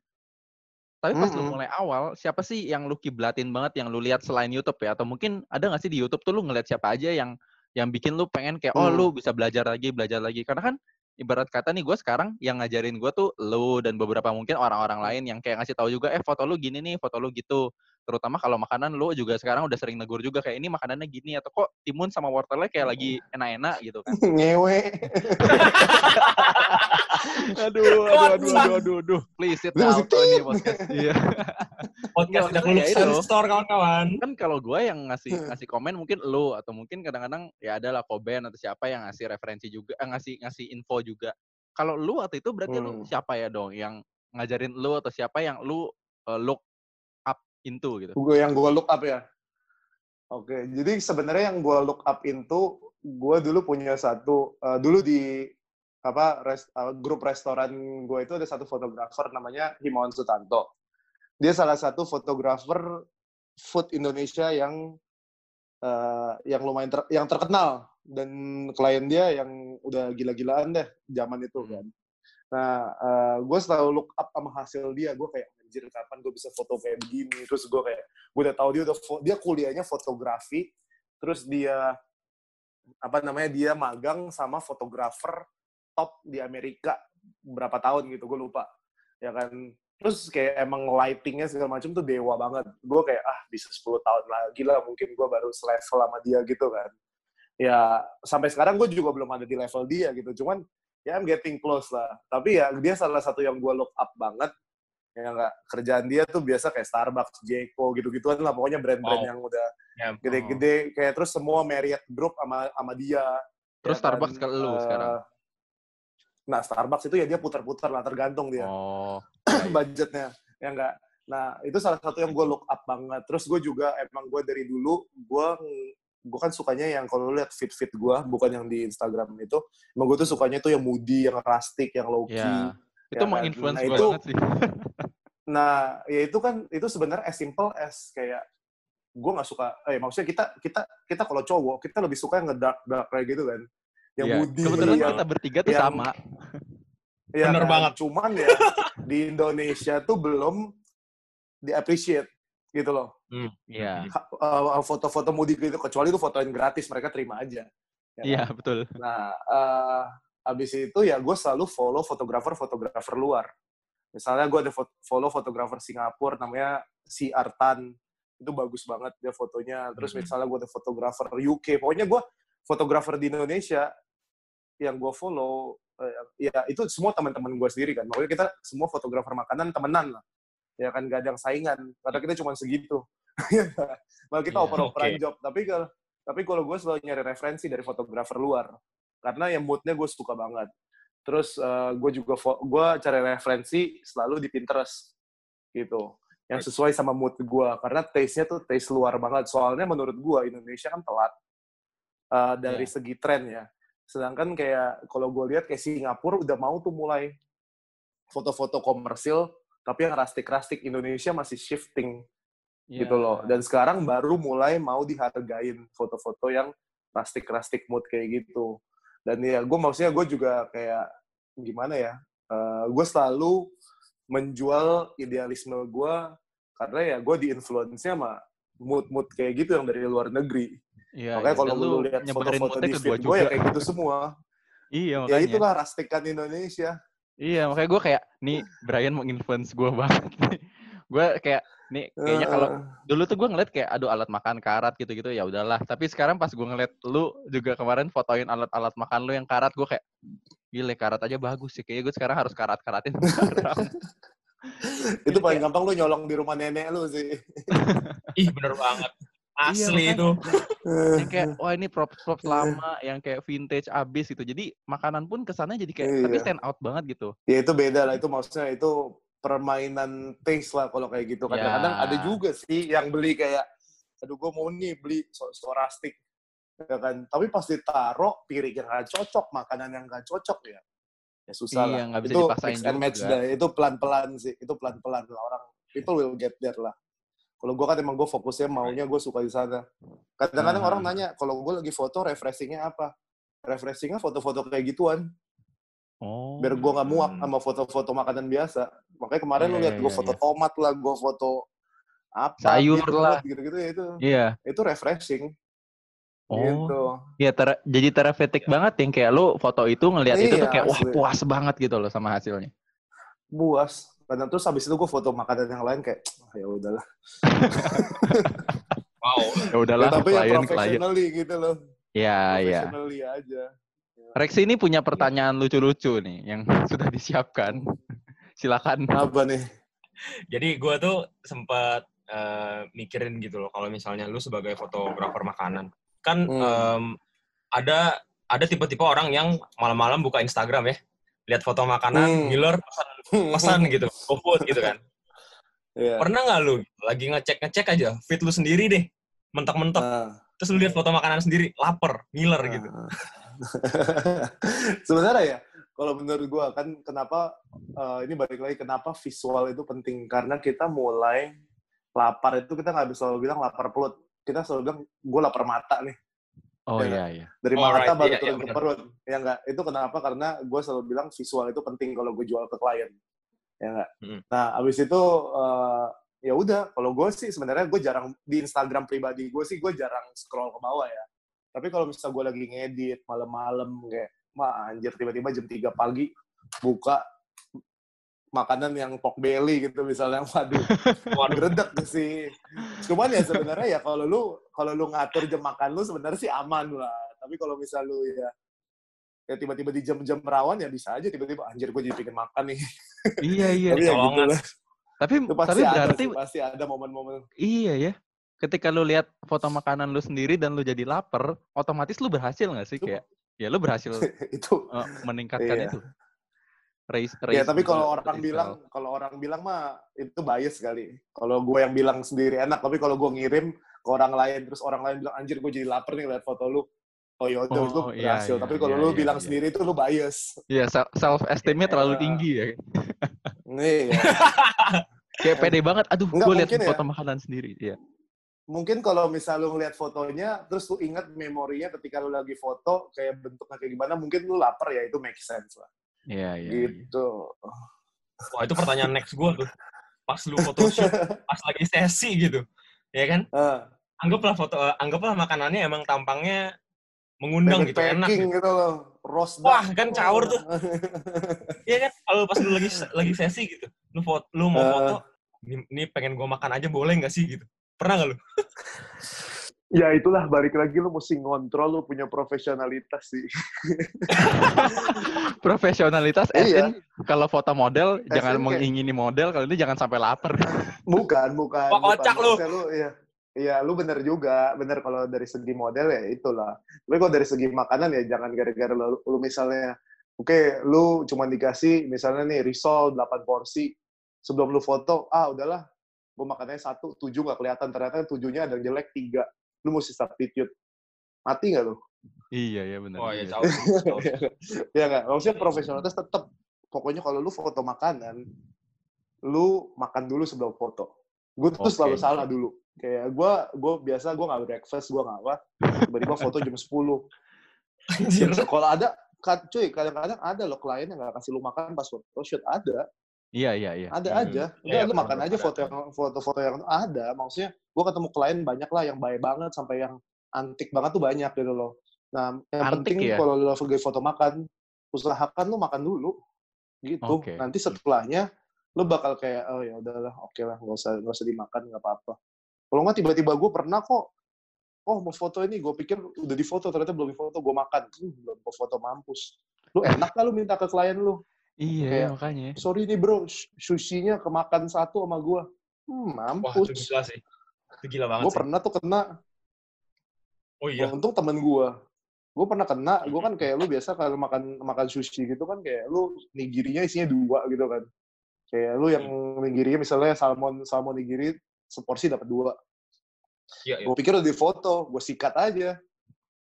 Tapi pas lu Mm-mm. mulai awal, siapa sih yang lu kiblatin banget yang lu lihat selain YouTube ya? Atau mungkin ada nggak sih di YouTube tuh lu ngeliat siapa aja yang yang bikin lu pengen kayak oh Hmm. lu bisa belajar lagi, belajar lagi. Karena kan ibarat kata nih gue sekarang yang ngajarin gue tuh lu dan beberapa mungkin orang-orang lain yang kayak ngasih tahu juga eh foto lu gini nih, foto lu gitu. Terutama kalau makanan lu juga sekarang udah sering negur juga kayak ini makanannya gini atau kok timun sama wortelnya kayak lagi enak-enak gitu kan. <laughs> Ngewe. <laughs> aduh, aduh, aduh, aduh, aduh, aduh. Please sit Lu mesti auto nih podcast. Iya. Podcast Nggak, tidak lulus ya itu. sensor kawan-kawan. kan kalau gue yang ngasih Hmm. ngasih komen mungkin lu atau mungkin kadang-kadang ya adalah Koben atau siapa yang ngasih referensi juga eh, ngasih ngasih info juga kalau lu waktu itu berarti lu Hmm. siapa ya dong yang ngajarin lu atau siapa yang lu uh, look up into gitu gue yang gue look up ya. Oke, jadi sebenarnya yang gue look up into, gue dulu punya satu, eh, dulu di apa res- eh, grup restoran gue itu ada satu fotografer namanya Himawan Sutanto. Dia salah satu fotografer food Indonesia yang eh, yang lumayan ter- yang terkenal dan klien dia yang udah gila-gilaan deh zaman itu Hmm. kan. Nah, gue selalu look up sama hasil dia. Gue kayak anjir kapan gue bisa foto kayak begini. Terus gue kayak gue udah tahu dia udah dia kuliahnya fotografi. Terus dia apa namanya dia magang sama fotografer top di Amerika berapa tahun gitu gue lupa ya kan terus kayak emang lightingnya segala macam tuh dewa banget gue kayak ah bisa 10 tahun lagi lah mungkin gue baru selevel sama dia gitu kan ya sampai sekarang gue juga belum ada di level dia gitu cuman ya I'm getting close lah tapi ya dia salah satu yang gue look up banget ya nggak kerjaan dia tuh biasa kayak Starbucks, Jeko gitu-gituan lah pokoknya brand-brand Wow. yang udah Ya, gede-gede kayak terus semua Marriott Group sama sama dia Terus Ya kan, Starbucks ke lu eh, sekarang. Nah, Starbucks itu ya dia putar-putar lah, tergantung dia <clears throat> Oh. budgetnya. Ya enggak. Nah, itu salah satu yang gue look up banget. Terus gue juga, emang gue dari dulu, gue gue kan sukanya yang kalau lu lihat fit-fit gue, bukan yang di Instagram itu, emang gue tuh sukanya tuh yang moody, yang rustic, yang low key. Ya. Itu Ya kan? menginfluence Nah, gue itu- banget sih. <laughs> Nah, ya itu kan itu sebenarnya as simple as kayak gue nggak suka, eh maksudnya kita kita kita kalau cowok kita lebih suka yang ngedark dark kayak gitu kan, yang Iya. moody, Kebetulan yang, kita bertiga tuh yang- sama. <laughs> ya Bener kan? banget. Cuman ya di Indonesia tuh belum di appreciate gitu loh. Iya. Ha- uh, foto-foto moody gitu kecuali itu fotoin gratis mereka terima aja. Ya Iya, kan? betul. Nah, eh, abis itu ya gue selalu follow fotografer-fotografer luar. Misalnya gue ada fo- follow fotografer Singapura namanya si Artan. Itu bagus banget dia fotonya. Terus misalnya gue ada fotografer UK. Pokoknya gue fotografer di Indonesia yang gue follow, eh, ya itu semua teman-teman gue sendiri kan. Makanya kita semua fotografer makanan temenan lah. Ya kan gak ada yang saingan. Karena kita cuma segitu. <laughs> Malah kita Iya. oper-operan Oke. job. Tapi kalau tapi kalau gue selalu nyari referensi dari fotografer luar karena yang moodnya gue suka banget terus gue juga gue cari referensi selalu di Pinterest gitu yang sesuai sama mood gue karena taste-nya tuh taste luar banget soalnya menurut gue Indonesia kan telat uh, dari Iya. segi tren ya sedangkan kayak kalau gue lihat kayak Singapura udah mau tuh mulai foto-foto komersil tapi yang rustic-rustic Indonesia masih shifting Iya. gitu loh. Dan sekarang baru mulai mau dihargain foto-foto yang rustic-rustic mood kayak gitu. Dan ya gue maksudnya gue juga kayak gimana ya, gue selalu menjual idealisme gue karena ya gue diinfluence-nya sama mood-mood kayak gitu yang dari luar negeri. Iya, Makanya iya. kalau Dan lu lu lihat foto-foto di feed gue juga. ya kayak gitu semua. Iya, ya makanya. itulah rustikan Indonesia. Iya, makanya gue kayak, nih Brian menginfluence gue banget. gue kayak, nih kayaknya kalau dulu tuh gue ngeliat kayak, aduh alat makan karat gitu-gitu, ya udahlah. Tapi sekarang pas gue ngeliat lu juga kemarin fotoin alat-alat makan lu yang karat, gue kayak, gile karat aja bagus sih. Kayaknya gue sekarang harus karat-karatin <laughs> <laughs> itu paling gampang lu nyolong di rumah nenek lu sih. <laughs> Ih, bener banget. Asli Iya, itu. yang kayak, wah ini props-props lama, yang kayak vintage abis gitu. Jadi makanan pun kesannya jadi kayak, tapi Iya. stand out banget gitu. ya itu beda lah itu maksudnya itu permainan taste lah kalau kayak gitu kadang-kadang Ya. ada juga sih yang beli kayak aduh gue mau nih beli so, so rustic ya kan. Tapi pas ditaro piring yang gak cocok makanan yang gak cocok ya ya susah Iya, lah. bisa itu mix and match juga. dah. Itu pelan-pelan sih itu pelan-pelan. Lah orang people will get there lah. Kalau gue kan emang gue fokusnya maunya gue suka di sana. Kadang-kadang Ah. orang nanya kalau gue lagi foto refreshingnya apa? Refreshingnya foto-foto kayak gituan Oh. biar gue nggak muak Hmm. sama foto-foto makanan biasa. Makanya kemarin lu Iya, lihat iya, gue iya, foto iya. tomat lah, gue foto apa, Sayur beetroot, lah. gitu-gitu ya itu. Iya. Itu refreshing. Oh. Gitu. Iya, ter- jadi terapeutik banget yang kayak lu foto itu ngelihat itu tuh Iya, kayak wah asli. puas banget gitu loh sama hasilnya. Buas. Dan terus habis itu gue foto makanan yang lain kayak "Ah, ya udahlah. <laughs> Wow. Ya udahlah Ya, tapi yang klien klien. professionally gitu loh. Ya, ya. Professionally aja. Rex ini punya pertanyaan lucu-lucu nih yang <laughs> sudah disiapkan. <laughs> Silakan. Apa nih? Jadi gue tuh sempat eh, mikirin gitu loh, kalau misalnya lu sebagai fotografer makanan, kan Hmm. em, ada ada tipe-tipe orang yang malam-malam buka Instagram ya, lihat foto makanan, Hmm. ngiler, pesan, <laughs> pesan gitu, GoFood gitu kan. Iya. Pernah nggak lu lagi ngecek-ngecek aja feed lu sendiri deh, mentok-mentok, Nah. terus lu lihat foto makanan sendiri, lapar, ngiler gitu. <laughs> Sebenarnya ya, kalau menurut gua kan kenapa eh, ini balik lagi kenapa visual itu penting karena kita mulai lapar itu kita nggak bisa selalu bilang lapar perut. Kita selalu bilang gue lapar mata nih. Oh Ya. iya iya. Dari Alright, mata baru iya, iya, turun ke benar. perut. Ya enggak? Itu kenapa? Karena gue selalu bilang visual itu penting kalau gue jual ke klien. Ya enggak? Mm. Nah, abis itu eh, ya udah. Kalau gue sih sebenarnya gue jarang di Instagram pribadi gue sih gue jarang scroll ke bawah ya. Tapi kalau misalnya gue lagi ngedit malam-malam kayak, mah anjir tiba-tiba jam 3 pagi buka makanan yang pork belly gitu misalnya <laughs> waduh Waduh. gredek sih cuman ya sebenarnya ya kalau lu kalau lu ngatur jam makan lu sebenarnya sih aman lah tapi kalau misal lu ya ya tiba-tiba di jam-jam rawan ya bisa aja tiba-tiba anjir gue jadi pengen makan nih Iya iya. tapi ya gitu lah Tapi itu pasti tapi ada berarti sih, pasti ada momen-momen iya ya. Ketika lu lihat foto makanan lu sendiri dan lu jadi lapar, otomatis lu berhasil nggak sih Itu- kayak ya lu berhasil <laughs> itu eh, meningkatkan Iya. itu. Raise, ya raise tapi the- kalau orang bilang kalau orang bilang mah itu bias kali kalau gue yang bilang sendiri enak tapi kalau gue ngirim ke orang lain terus orang lain bilang anjir gue jadi lapar nih lihat foto lu oh yaudah Oh, itu iya, berhasil iya, tapi kalau iya, lu iya, bilang iya. sendiri itu lu bias Iya, self esteemnya terlalu Iya. tinggi ya. nih ya. <laughs> Kayak pede banget. Aduh, gue lihat ya. foto makanan sendiri. Iya. Mungkin kalau misal lu ngeliat fotonya terus lu ingat memorinya ketika lu lagi foto kayak bentuknya kayak gimana mungkin lu lapar ya itu make sense lah Iya, iya. iya. gitu Wah itu pertanyaan next gue tuh. Pas lu photoshoot, <laughs> pas lagi sesi gitu. Ya kan? Ah, Anggaplah foto, eh, anggaplah makanannya emang tampangnya mengundang gitu, enak gitu. gitu loh roast Wah, kan caur tuh. <laughs> Iya kan? Kalau pas lu lagi lagi sesi gitu, lu foto, lu mau Eh. foto, ini, ini pengen gua makan aja boleh nggak sih gitu? Pernah nggak lu? ya itulah balik lagi lu mesti ngontrol lu punya profesionalitas sih <laughs> Profesionalitas as Iya. in, kalau foto model As jangan in kayak- mengingini model, kalau ini jangan sampai lapar. <laughs> bukan bukan Wah, bukan. kocak lu. Lu iya iya lu bener juga bener kalau dari segi model ya itulah tapi kalau dari segi makanan ya jangan gara-gara lu, lu misalnya oke lu cuma dikasih misalnya nih risol 8 porsi sebelum lu foto ah udahlah gue makannya satu tujuh nggak kelihatan ternyata tujuhnya ada yang jelek tiga lu mesti substitute mati nggak lu iya, iya benar. Ya iya. jauh. jauh. <laughs> ya nggak maksudnya profesionalitas tetap pokoknya kalau lu foto makanan lu makan dulu sebelum foto gue tuh Oke. selalu salah dulu kayak gue gue biasa gue nggak breakfast gue nggak apa tiba-tiba foto jam 10 <laughs> Anjir. kalau ada kan cuy kadang-kadang ada loh klien yang nggak kasih lu makan pas foto shoot ada Iya, iya, iya. ada Hmm. aja. Iya, udah lu pernah, makan aja foto yang foto-foto yang ada. Maksudnya gue ketemu klien banyak lah yang baik banget sampai yang antik banget tuh banyak gitu loh. Nah yang Antik penting ya? kalau lu lagi foto makan usahakan lu makan dulu. Gitu. Oke. nanti setelahnya lu bakal kayak oh ya udahlah oke lah nggak usah nggak usah dimakan nggak apa-apa. Kalau nggak tiba-tiba gue pernah kok oh mau foto ini. Gue pikir udah difoto ternyata belum difoto gue makan. Hmm, belum mau foto mampus. Lu enak gak lu minta ke klien lu Iya, Kayak- makanya. sorry nih bro sh- sushinya kemakan satu sama gue hmm, Wah, mampus. itu gila sih. Itu gila banget gue sih. pernah tuh kena. Oh iya. untung temen gue gue pernah kena. Gue kan kayak lu biasa kalau makan makan sushi gitu kan kayak lu nigirinya isinya dua gitu kan. Kayak lu yang nigirinya misalnya salmon salmon nigiri seporsi dapat dua. Iya, iya. gue pikir udah difoto gue sikat aja.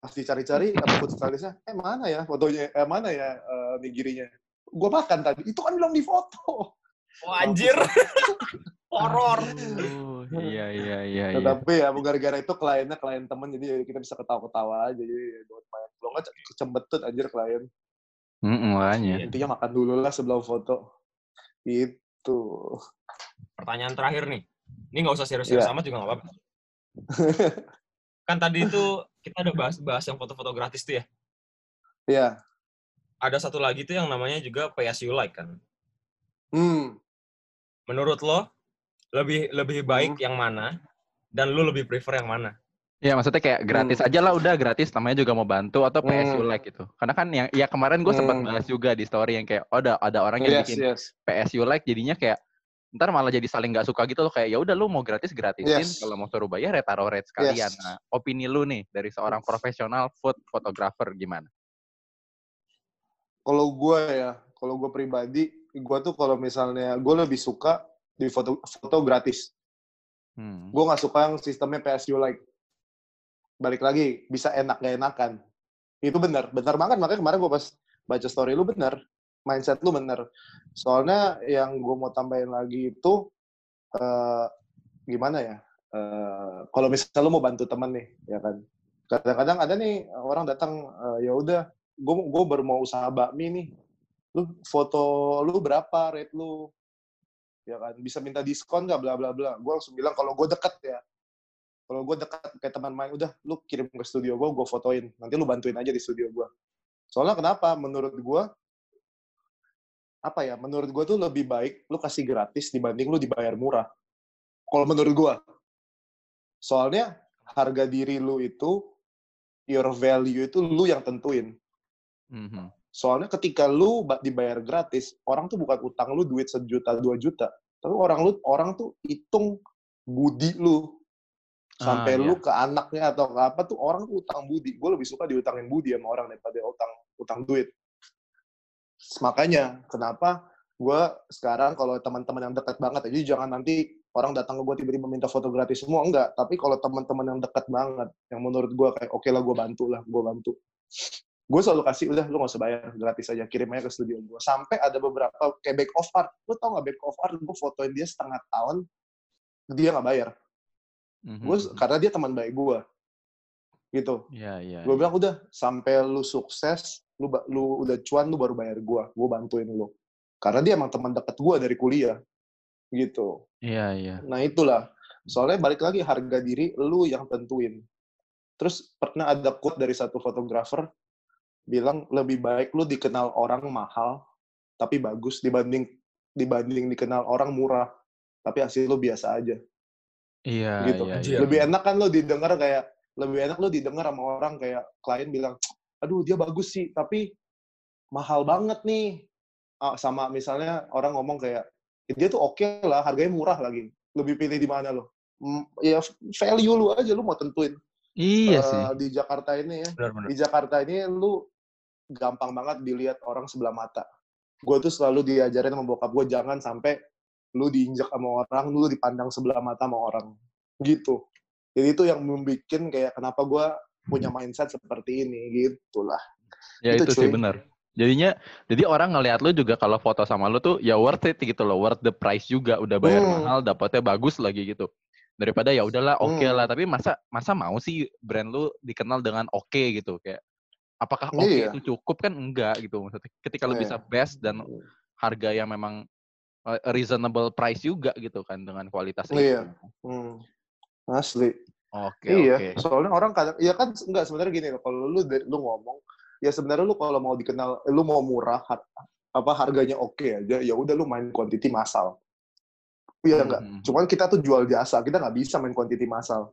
Pas dicari-cari <laughs> apa foto stylistnya eh mana ya fotonya? Eh mana ya eh, nigirinya gue makan tadi itu kan bilang difoto Wah, anjir. <laughs> Horor. Oh, iya, iya, iya, iya. Tetapi ya gara-gara itu kliennya klien temen jadi kita bisa ketawa-ketawa aja jadi ya. Belum nggak kecembetut anjir klien. Makanya. Intinya makan dulu lah sebelum foto. Itu. Pertanyaan terakhir nih. Ini nggak usah serius-serius Iya. amat juga nggak apa-apa. kan tadi itu kita udah bahas-bahas yang foto-foto gratis tuh ya. Iya. Ada satu lagi tuh yang namanya juga pay as you like kan. Hmm. Menurut lo lebih lebih baik yang mana dan lu lebih prefer yang mana? Ya maksudnya kayak gratis aja lah udah gratis namanya juga mau bantu atau PSU Hmm. like gitu. Karena kan yang ya kemarin gue sempat Hmm. bahas juga di story yang kayak oh ada ada orang yang Yes, bikin yes. PSU like jadinya kayak ntar malah jadi saling nggak suka gitu loh kayak ya udah lu mau gratis gratisin Yes. kalau mau suruh bayar ya taruh rate sekalian. Yes. Nah, opini lu nih dari seorang profesional food photographer gimana? Kalau gue ya, kalau gue pribadi, gue tuh kalau misalnya gue lebih suka di foto foto gratis. Hmm. Gue nggak suka yang sistemnya PSU like. Balik lagi, bisa enak gak enakan. Itu benar, benar banget. Makanya kemarin gue pas baca story lu benar. Mindset lu benar. Soalnya yang gue mau tambahin lagi itu, eh gimana ya? Eh kalau misalnya lu mau bantu temen nih, ya kan? Kadang-kadang ada nih orang datang, eh, ya udah, gue gue baru mau usaha bakmi nih. Lu foto lu berapa, rate lu? Ya kan? Bisa minta diskon nggak? Bla bla bla. Gue langsung bilang kalau gue deket ya, kalau gue dekat kayak teman main udah lu kirim ke studio gue gue fotoin nanti lu bantuin aja di studio gue soalnya kenapa menurut gue apa ya? Menurut gue tuh lebih baik lu kasih gratis dibanding lu dibayar murah. Kalau menurut gue, soalnya harga diri lu itu your value itu lu yang tentuin. Mhm. Soalnya ketika lu ba- dibayar gratis, orang tuh bukan utang lu duit sejuta dua juta, tapi orang lu orang tuh hitung budi lu sampai Ah, lu iya. ke anaknya atau ke apa tuh orang tuh utang budi. Gue lebih suka diutangin budi sama orang daripada utang utang duit. Makanya kenapa gue sekarang kalau teman-teman yang dekat banget, jadi jangan nanti orang datang ke gue tiba-tiba minta foto gratis semua enggak. Tapi kalau teman-teman yang dekat banget, yang menurut gue kayak oke lah gue bantu lah, gue bantu. Gue selalu kasih udah lu gak usah bayar gratis aja kirim aja ke studio gue. Sampai ada beberapa kayak back of art, lu tau gak back of art? Gue fotoin dia setengah tahun, dia nggak bayar. Mhm, Gue mhm. karena dia teman baik gue, gitu. Iya, iya. Gue iya. bilang udah sampai lu sukses, lu lu udah cuan lu baru bayar gue, gue bantuin lu. Karena dia emang teman dekat gue dari kuliah, gitu. Iya, iya. Nah itulah. Soalnya balik lagi harga diri lu yang tentuin. Terus pernah ada quote dari satu fotografer bilang lebih baik lu dikenal orang mahal tapi bagus dibanding dibanding dikenal orang murah tapi hasil lu biasa aja. Iya, Gitu. iya, iya. Lebih enak kan lu didengar kayak lebih enak lu didengar sama orang kayak klien bilang, "Aduh, dia bagus sih, tapi mahal banget nih." Ah, sama misalnya orang ngomong kayak, "Dia tuh oke lah, harganya murah lagi." Lebih pilih di mana lo? Ya value lu aja lu mau tentuin. Iya sih. Di Jakarta ini ya, Benar-benar. di Jakarta ini lu gampang banget dilihat orang sebelah mata. Gue tuh selalu diajarin sama bokap gue jangan sampai lu diinjak sama orang, lu dipandang sebelah mata sama orang. Gitu. Jadi itu yang membuat kayak kenapa gue punya mindset seperti ini gitu lah. Ya itu, itu, sih cuy. benar. Jadinya, jadi orang ngelihat lu juga kalau foto sama lu tuh ya worth it gitu loh, worth the price juga. Udah bayar Hmm. mahal, dapatnya bagus lagi gitu. Daripada ya udahlah oke Hmm. lah, tapi masa masa mau sih brand lu dikenal dengan oke gitu kayak apakah oke Iya. itu cukup kan enggak gitu maksudnya. Ketika lu Iya. bisa best dan harga yang memang uh, reasonable price juga gitu kan dengan kualitas Iya. itu. Hmm. Asli. Oke, iya, oke. soalnya orang kadang, ya kan enggak sebenarnya gini loh, kalau lu lu ngomong, ya sebenarnya lu kalau mau dikenal, lu mau murah, har- apa harganya oke aja, ya udah lu main quantity massal. Iya enggak? Mhm. Cuman kita tuh jual jasa, kita nggak bisa main quantity massal.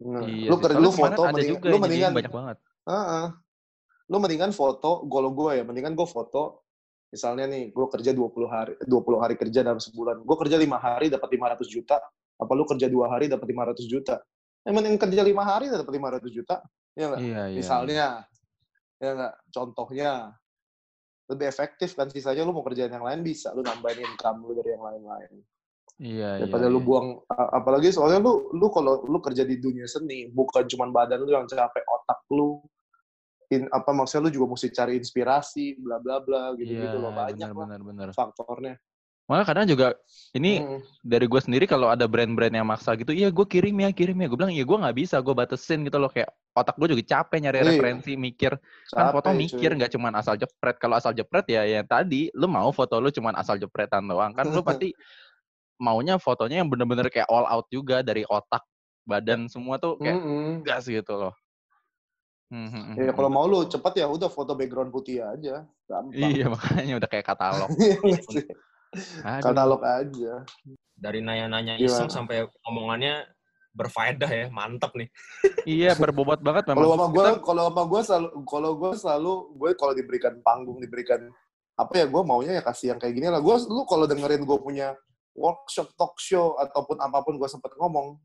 Nah, Iya lu kerja lu foto mending- lu mendingan banyak banget. Heeh. Lu mendingan foto, kalau gue ya, mendingan gue foto, misalnya nih, gue kerja 20 hari, 20 hari kerja dalam sebulan. Gue kerja 5 hari dapat 500 juta, apa lu kerja 2 hari dapat 500 juta? Yang mending kerja 5 hari dapat 500 juta, ya nggak? Iya, iya. Misalnya, ya nggak? Contohnya, lebih efektif kan, sisanya lu mau kerjaan yang lain bisa, lu nambahin income lu dari yang lain-lain. Iya, Daripada iya, lu iya. buang, apalagi soalnya lu, lu kalau lu kerja di dunia seni, bukan cuma badan lu yang capek, otak lu, in, apa maksudnya lu juga mesti cari inspirasi, bla bla bla, gitu-gitu Iya, loh banyak lah benar, benar, benar. faktornya. Malah kadang juga ini Hmm. dari gue sendiri kalau ada brand-brand yang maksa gitu, iya gue kirim ya, kirim ya. Gue bilang, iya gue nggak bisa, gue batasin gitu loh. Kayak otak gue juga capek nyari Iya. referensi, mikir. Kan foto Capek, mikir, nggak cuman asal jepret. Kalau asal jepret ya yang tadi, lu mau foto lu cuman asal jepretan doang. Kan lu pasti <laughs> maunya fotonya yang bener-bener kayak all out juga dari otak, badan semua tuh kayak Mm-mm. gas gitu loh. Hmm, hmm, hmm, Ya kalau hmm. mau lu cepet ya udah foto background putih aja, gampang. Iya makanya udah kayak katalog. <laughs> Iya. Katalog aja. Dari nanya-nanya Gimana? iseng sampai omongannya berfaedah ya, mantep nih. <laughs> Iya berbobot banget memang. Kalau sama gue, Kita- kalau sama gue selalu, kalau gue selalu, gue kalau diberikan panggung, diberikan apa ya, gue maunya ya kasih yang kayak gini lah. Gue, lu kalau dengerin gue punya workshop, talk show ataupun apa pun gue sempet ngomong,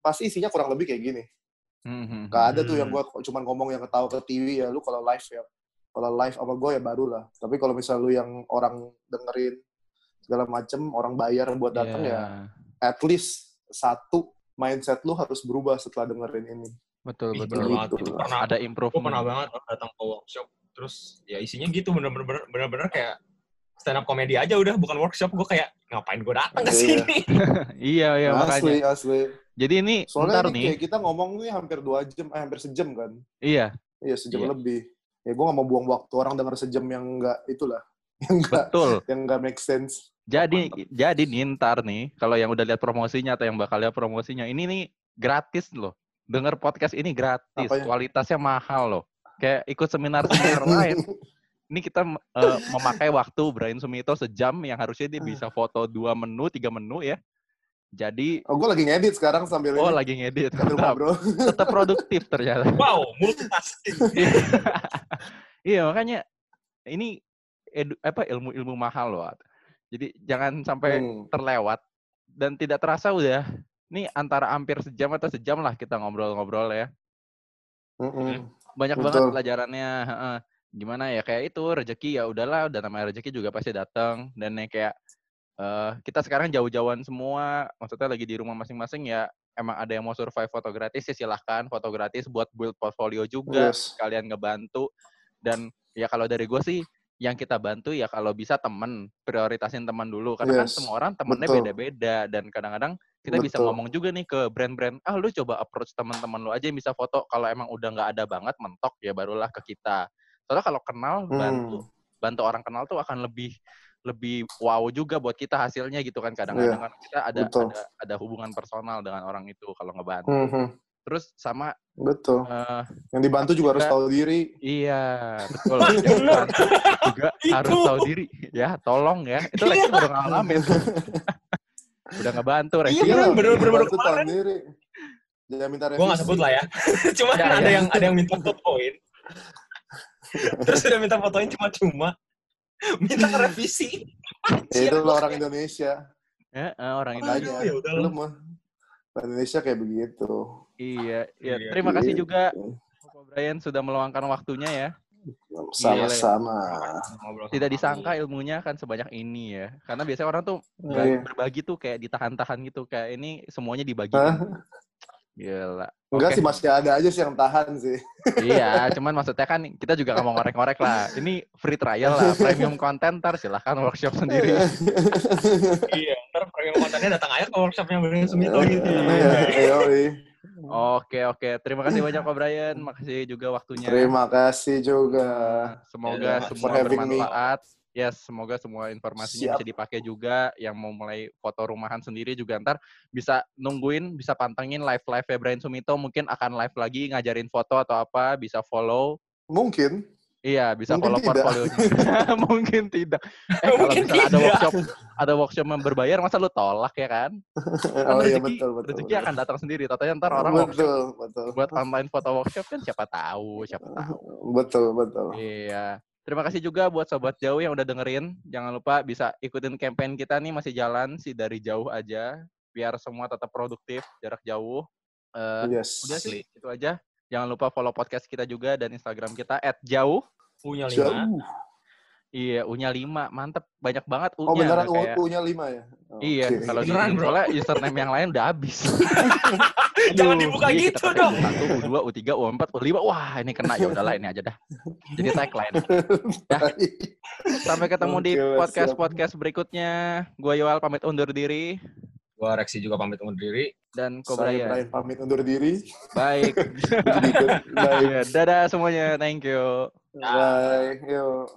pasti isinya kurang lebih kayak gini. Hmm, hmm, Gak ada tuh Hmm. yang gue cuman ngomong yang ketawa ke TV ya, lu kalau live ya, kalau live sama gue ya baru lah. Tapi kalau misal lu yang orang dengerin segala macem, orang bayar buat datang Iya. ya, at least satu mindset lu harus berubah setelah dengerin ini. Betul betul. bener banget. Gitu Itu lah. pernah, Ada gue improvement. pernah banget datang ke workshop, terus ya isinya gitu, bener-bener bener-bener kayak stand up komedi aja udah, bukan workshop. Gue kayak, ngapain gue datang ke Iya. sini? <laughs> iya iya makanya. asli, asli. Jadi ini Soalnya ntar ini nih. kayak kita ngomong nih hampir dua jam, eh, hampir sejam kan? Iya Iya sejam Iya. lebih. Ya gue gak mau buang waktu orang denger sejam yang enggak itulah, <laughs> yang enggak betul. yang enggak make sense. Jadi jadi nih ntar nih kalau yang udah lihat promosinya atau yang bakal lihat promosinya ini nih gratis loh. Dengar podcast ini gratis, Apanya? kualitasnya mahal loh. Kayak ikut seminar-seminar <laughs> lain. ini kita uh, memakai waktu Brian Sumito sejam yang harusnya dia bisa foto dua menu, tiga menu ya. Jadi Oh, gue lagi ngedit sekarang sambil oh ini. lagi ngedit. Sambil ngobrol. <laughs> Tetap produktif ternyata. Wow, multitasking. <laughs> iya makanya ini edu, apa ilmu-ilmu mahal loh. Jadi jangan sampai Hmm. terlewat dan tidak terasa udah ini antara hampir sejam atau sejam lah kita ngobrol-ngobrol ya. Mm-mm. Banyak Betul. banget pelajarannya. heeh. Gimana ya kayak itu rezeki ya udahlah udah namanya rezeki juga pasti datang dan yang kayak eh kita sekarang jauh-jauhan semua maksudnya lagi di rumah masing-masing ya emang ada yang mau survive foto gratis ya silahkan foto gratis buat build portfolio juga Yes. kalian ngebantu dan ya kalau dari gue sih yang kita bantu ya kalau bisa temen prioritasin teman dulu karena kan Yes, semua orang temennya beda-beda dan kadang-kadang kita bisa Betul. ngomong juga nih ke brand-brand ah lu coba approach teman-teman lu aja yang bisa foto kalau emang udah nggak ada banget mentok ya barulah ke kita soalnya kalau kenal bantu Hmm. bantu orang kenal tuh akan lebih lebih wow juga buat kita hasilnya gitu kan kadang-kadang kan kita ada Iya, betul. ada ada hubungan personal dengan orang itu kalau ngebantu Mhm. terus sama Betul. eh, Yang dibantu juga harus juga- tahu diri. Iya, betul. <laughs> Yang bantu juga harus tahu diri. Ya, tolong ya. Itu lagi baru ngalamin. <laughs> Udah ngebantu, Rek. Iya, bener, bener, bener, Dibantu tahu kemarin. diri. Jangan minta revisi. gue gak sebut lah ya. <laughs> cuma Ya, kan ada ya. yang ada yang minta fotoin. Terus udah minta fotoin cuma-cuma. <laughs> Minta revisi. Ya, itu orang Indonesia. Ya, eh, orang Aduh, Indonesia. ya udah Lu mah. Orang Indonesia kayak begitu. Iya, iya. Iya. Terima kasih Iya. juga Bapak Brian sudah meluangkan waktunya ya. Sama-sama. Tidak disangka ilmunya kan sebanyak ini ya. Karena biasanya orang tuh Iya. berbagi tuh kayak ditahan-tahan gitu. Kayak ini semuanya dibagi. Gila. Enggak Oke. sih, masih ada aja sih yang tahan sih. iya, cuman maksudnya kan kita juga nggak mau ngorek-ngorek lah. Ini free trial lah, premium content ntar silahkan workshop sendiri. <laughs> Iya, ntar premium kontennya datang aja ke workshopnya Brian Sumito gitu. Iya, yoi. Oke oke, terima kasih banyak Pak Brian, makasih juga waktunya. Terima kasih juga. Semoga Ya, semua having me. Yes, semoga semua informasinya Siap. bisa dipakai juga. Yang mau mulai foto rumahan sendiri juga ntar bisa nungguin, bisa pantengin live-live ya Brian Sumito. Mungkin akan live lagi ngajarin foto atau apa, bisa follow. Mungkin. Iya, bisa Mungkin follow tidak. portfolionya. <laughs> Mungkin tidak. Eh, <laughs> kalau Mungkin misalnya ada tidak. workshop, ada workshop yang berbayar, masa lu tolak ya kan? <laughs> Kan Oh iya, rezeki, betul, betul. rezeki akan datang sendiri. Tatanya ntar orang workshop Betul, betul. buat online foto workshop kan siapa tahu, siapa tahu. Betul, betul. Iya. Terima kasih juga buat sobat jauh yang udah dengerin. Jangan lupa bisa ikutin campaign kita nih masih jalan sih dari jauh aja biar semua tetap produktif jarak jauh. Eh, Yes. udah sih itu aja. Jangan lupa follow podcast kita juga dan Instagram kita @jauh. Punya lima. Jauh. Iya, U-nya 5. Mantep. Banyak banget U-nya. Oh beneran kayak- U-nya 5 ya? Iya, Oke. kalau di Beneran, bro. soalnya username yang lain udah habis. <laughs> Jangan dibuka iya, gitu pakai dong. U1, U2, U3, U4, U5. Wah, ini kena ya udahlah ini aja dah. Jadi tagline. <laughs> Sampai ketemu di Oke, Mas, podcast-podcast berikutnya. Gua Yoel pamit undur diri Gua Reksi juga pamit undur diri. dan Saya Kobraya. Brian pamit undur diri. Baik. <laughs> Jadi ikut. Bye. Dadah semuanya. Thank you. Bye. Yuk.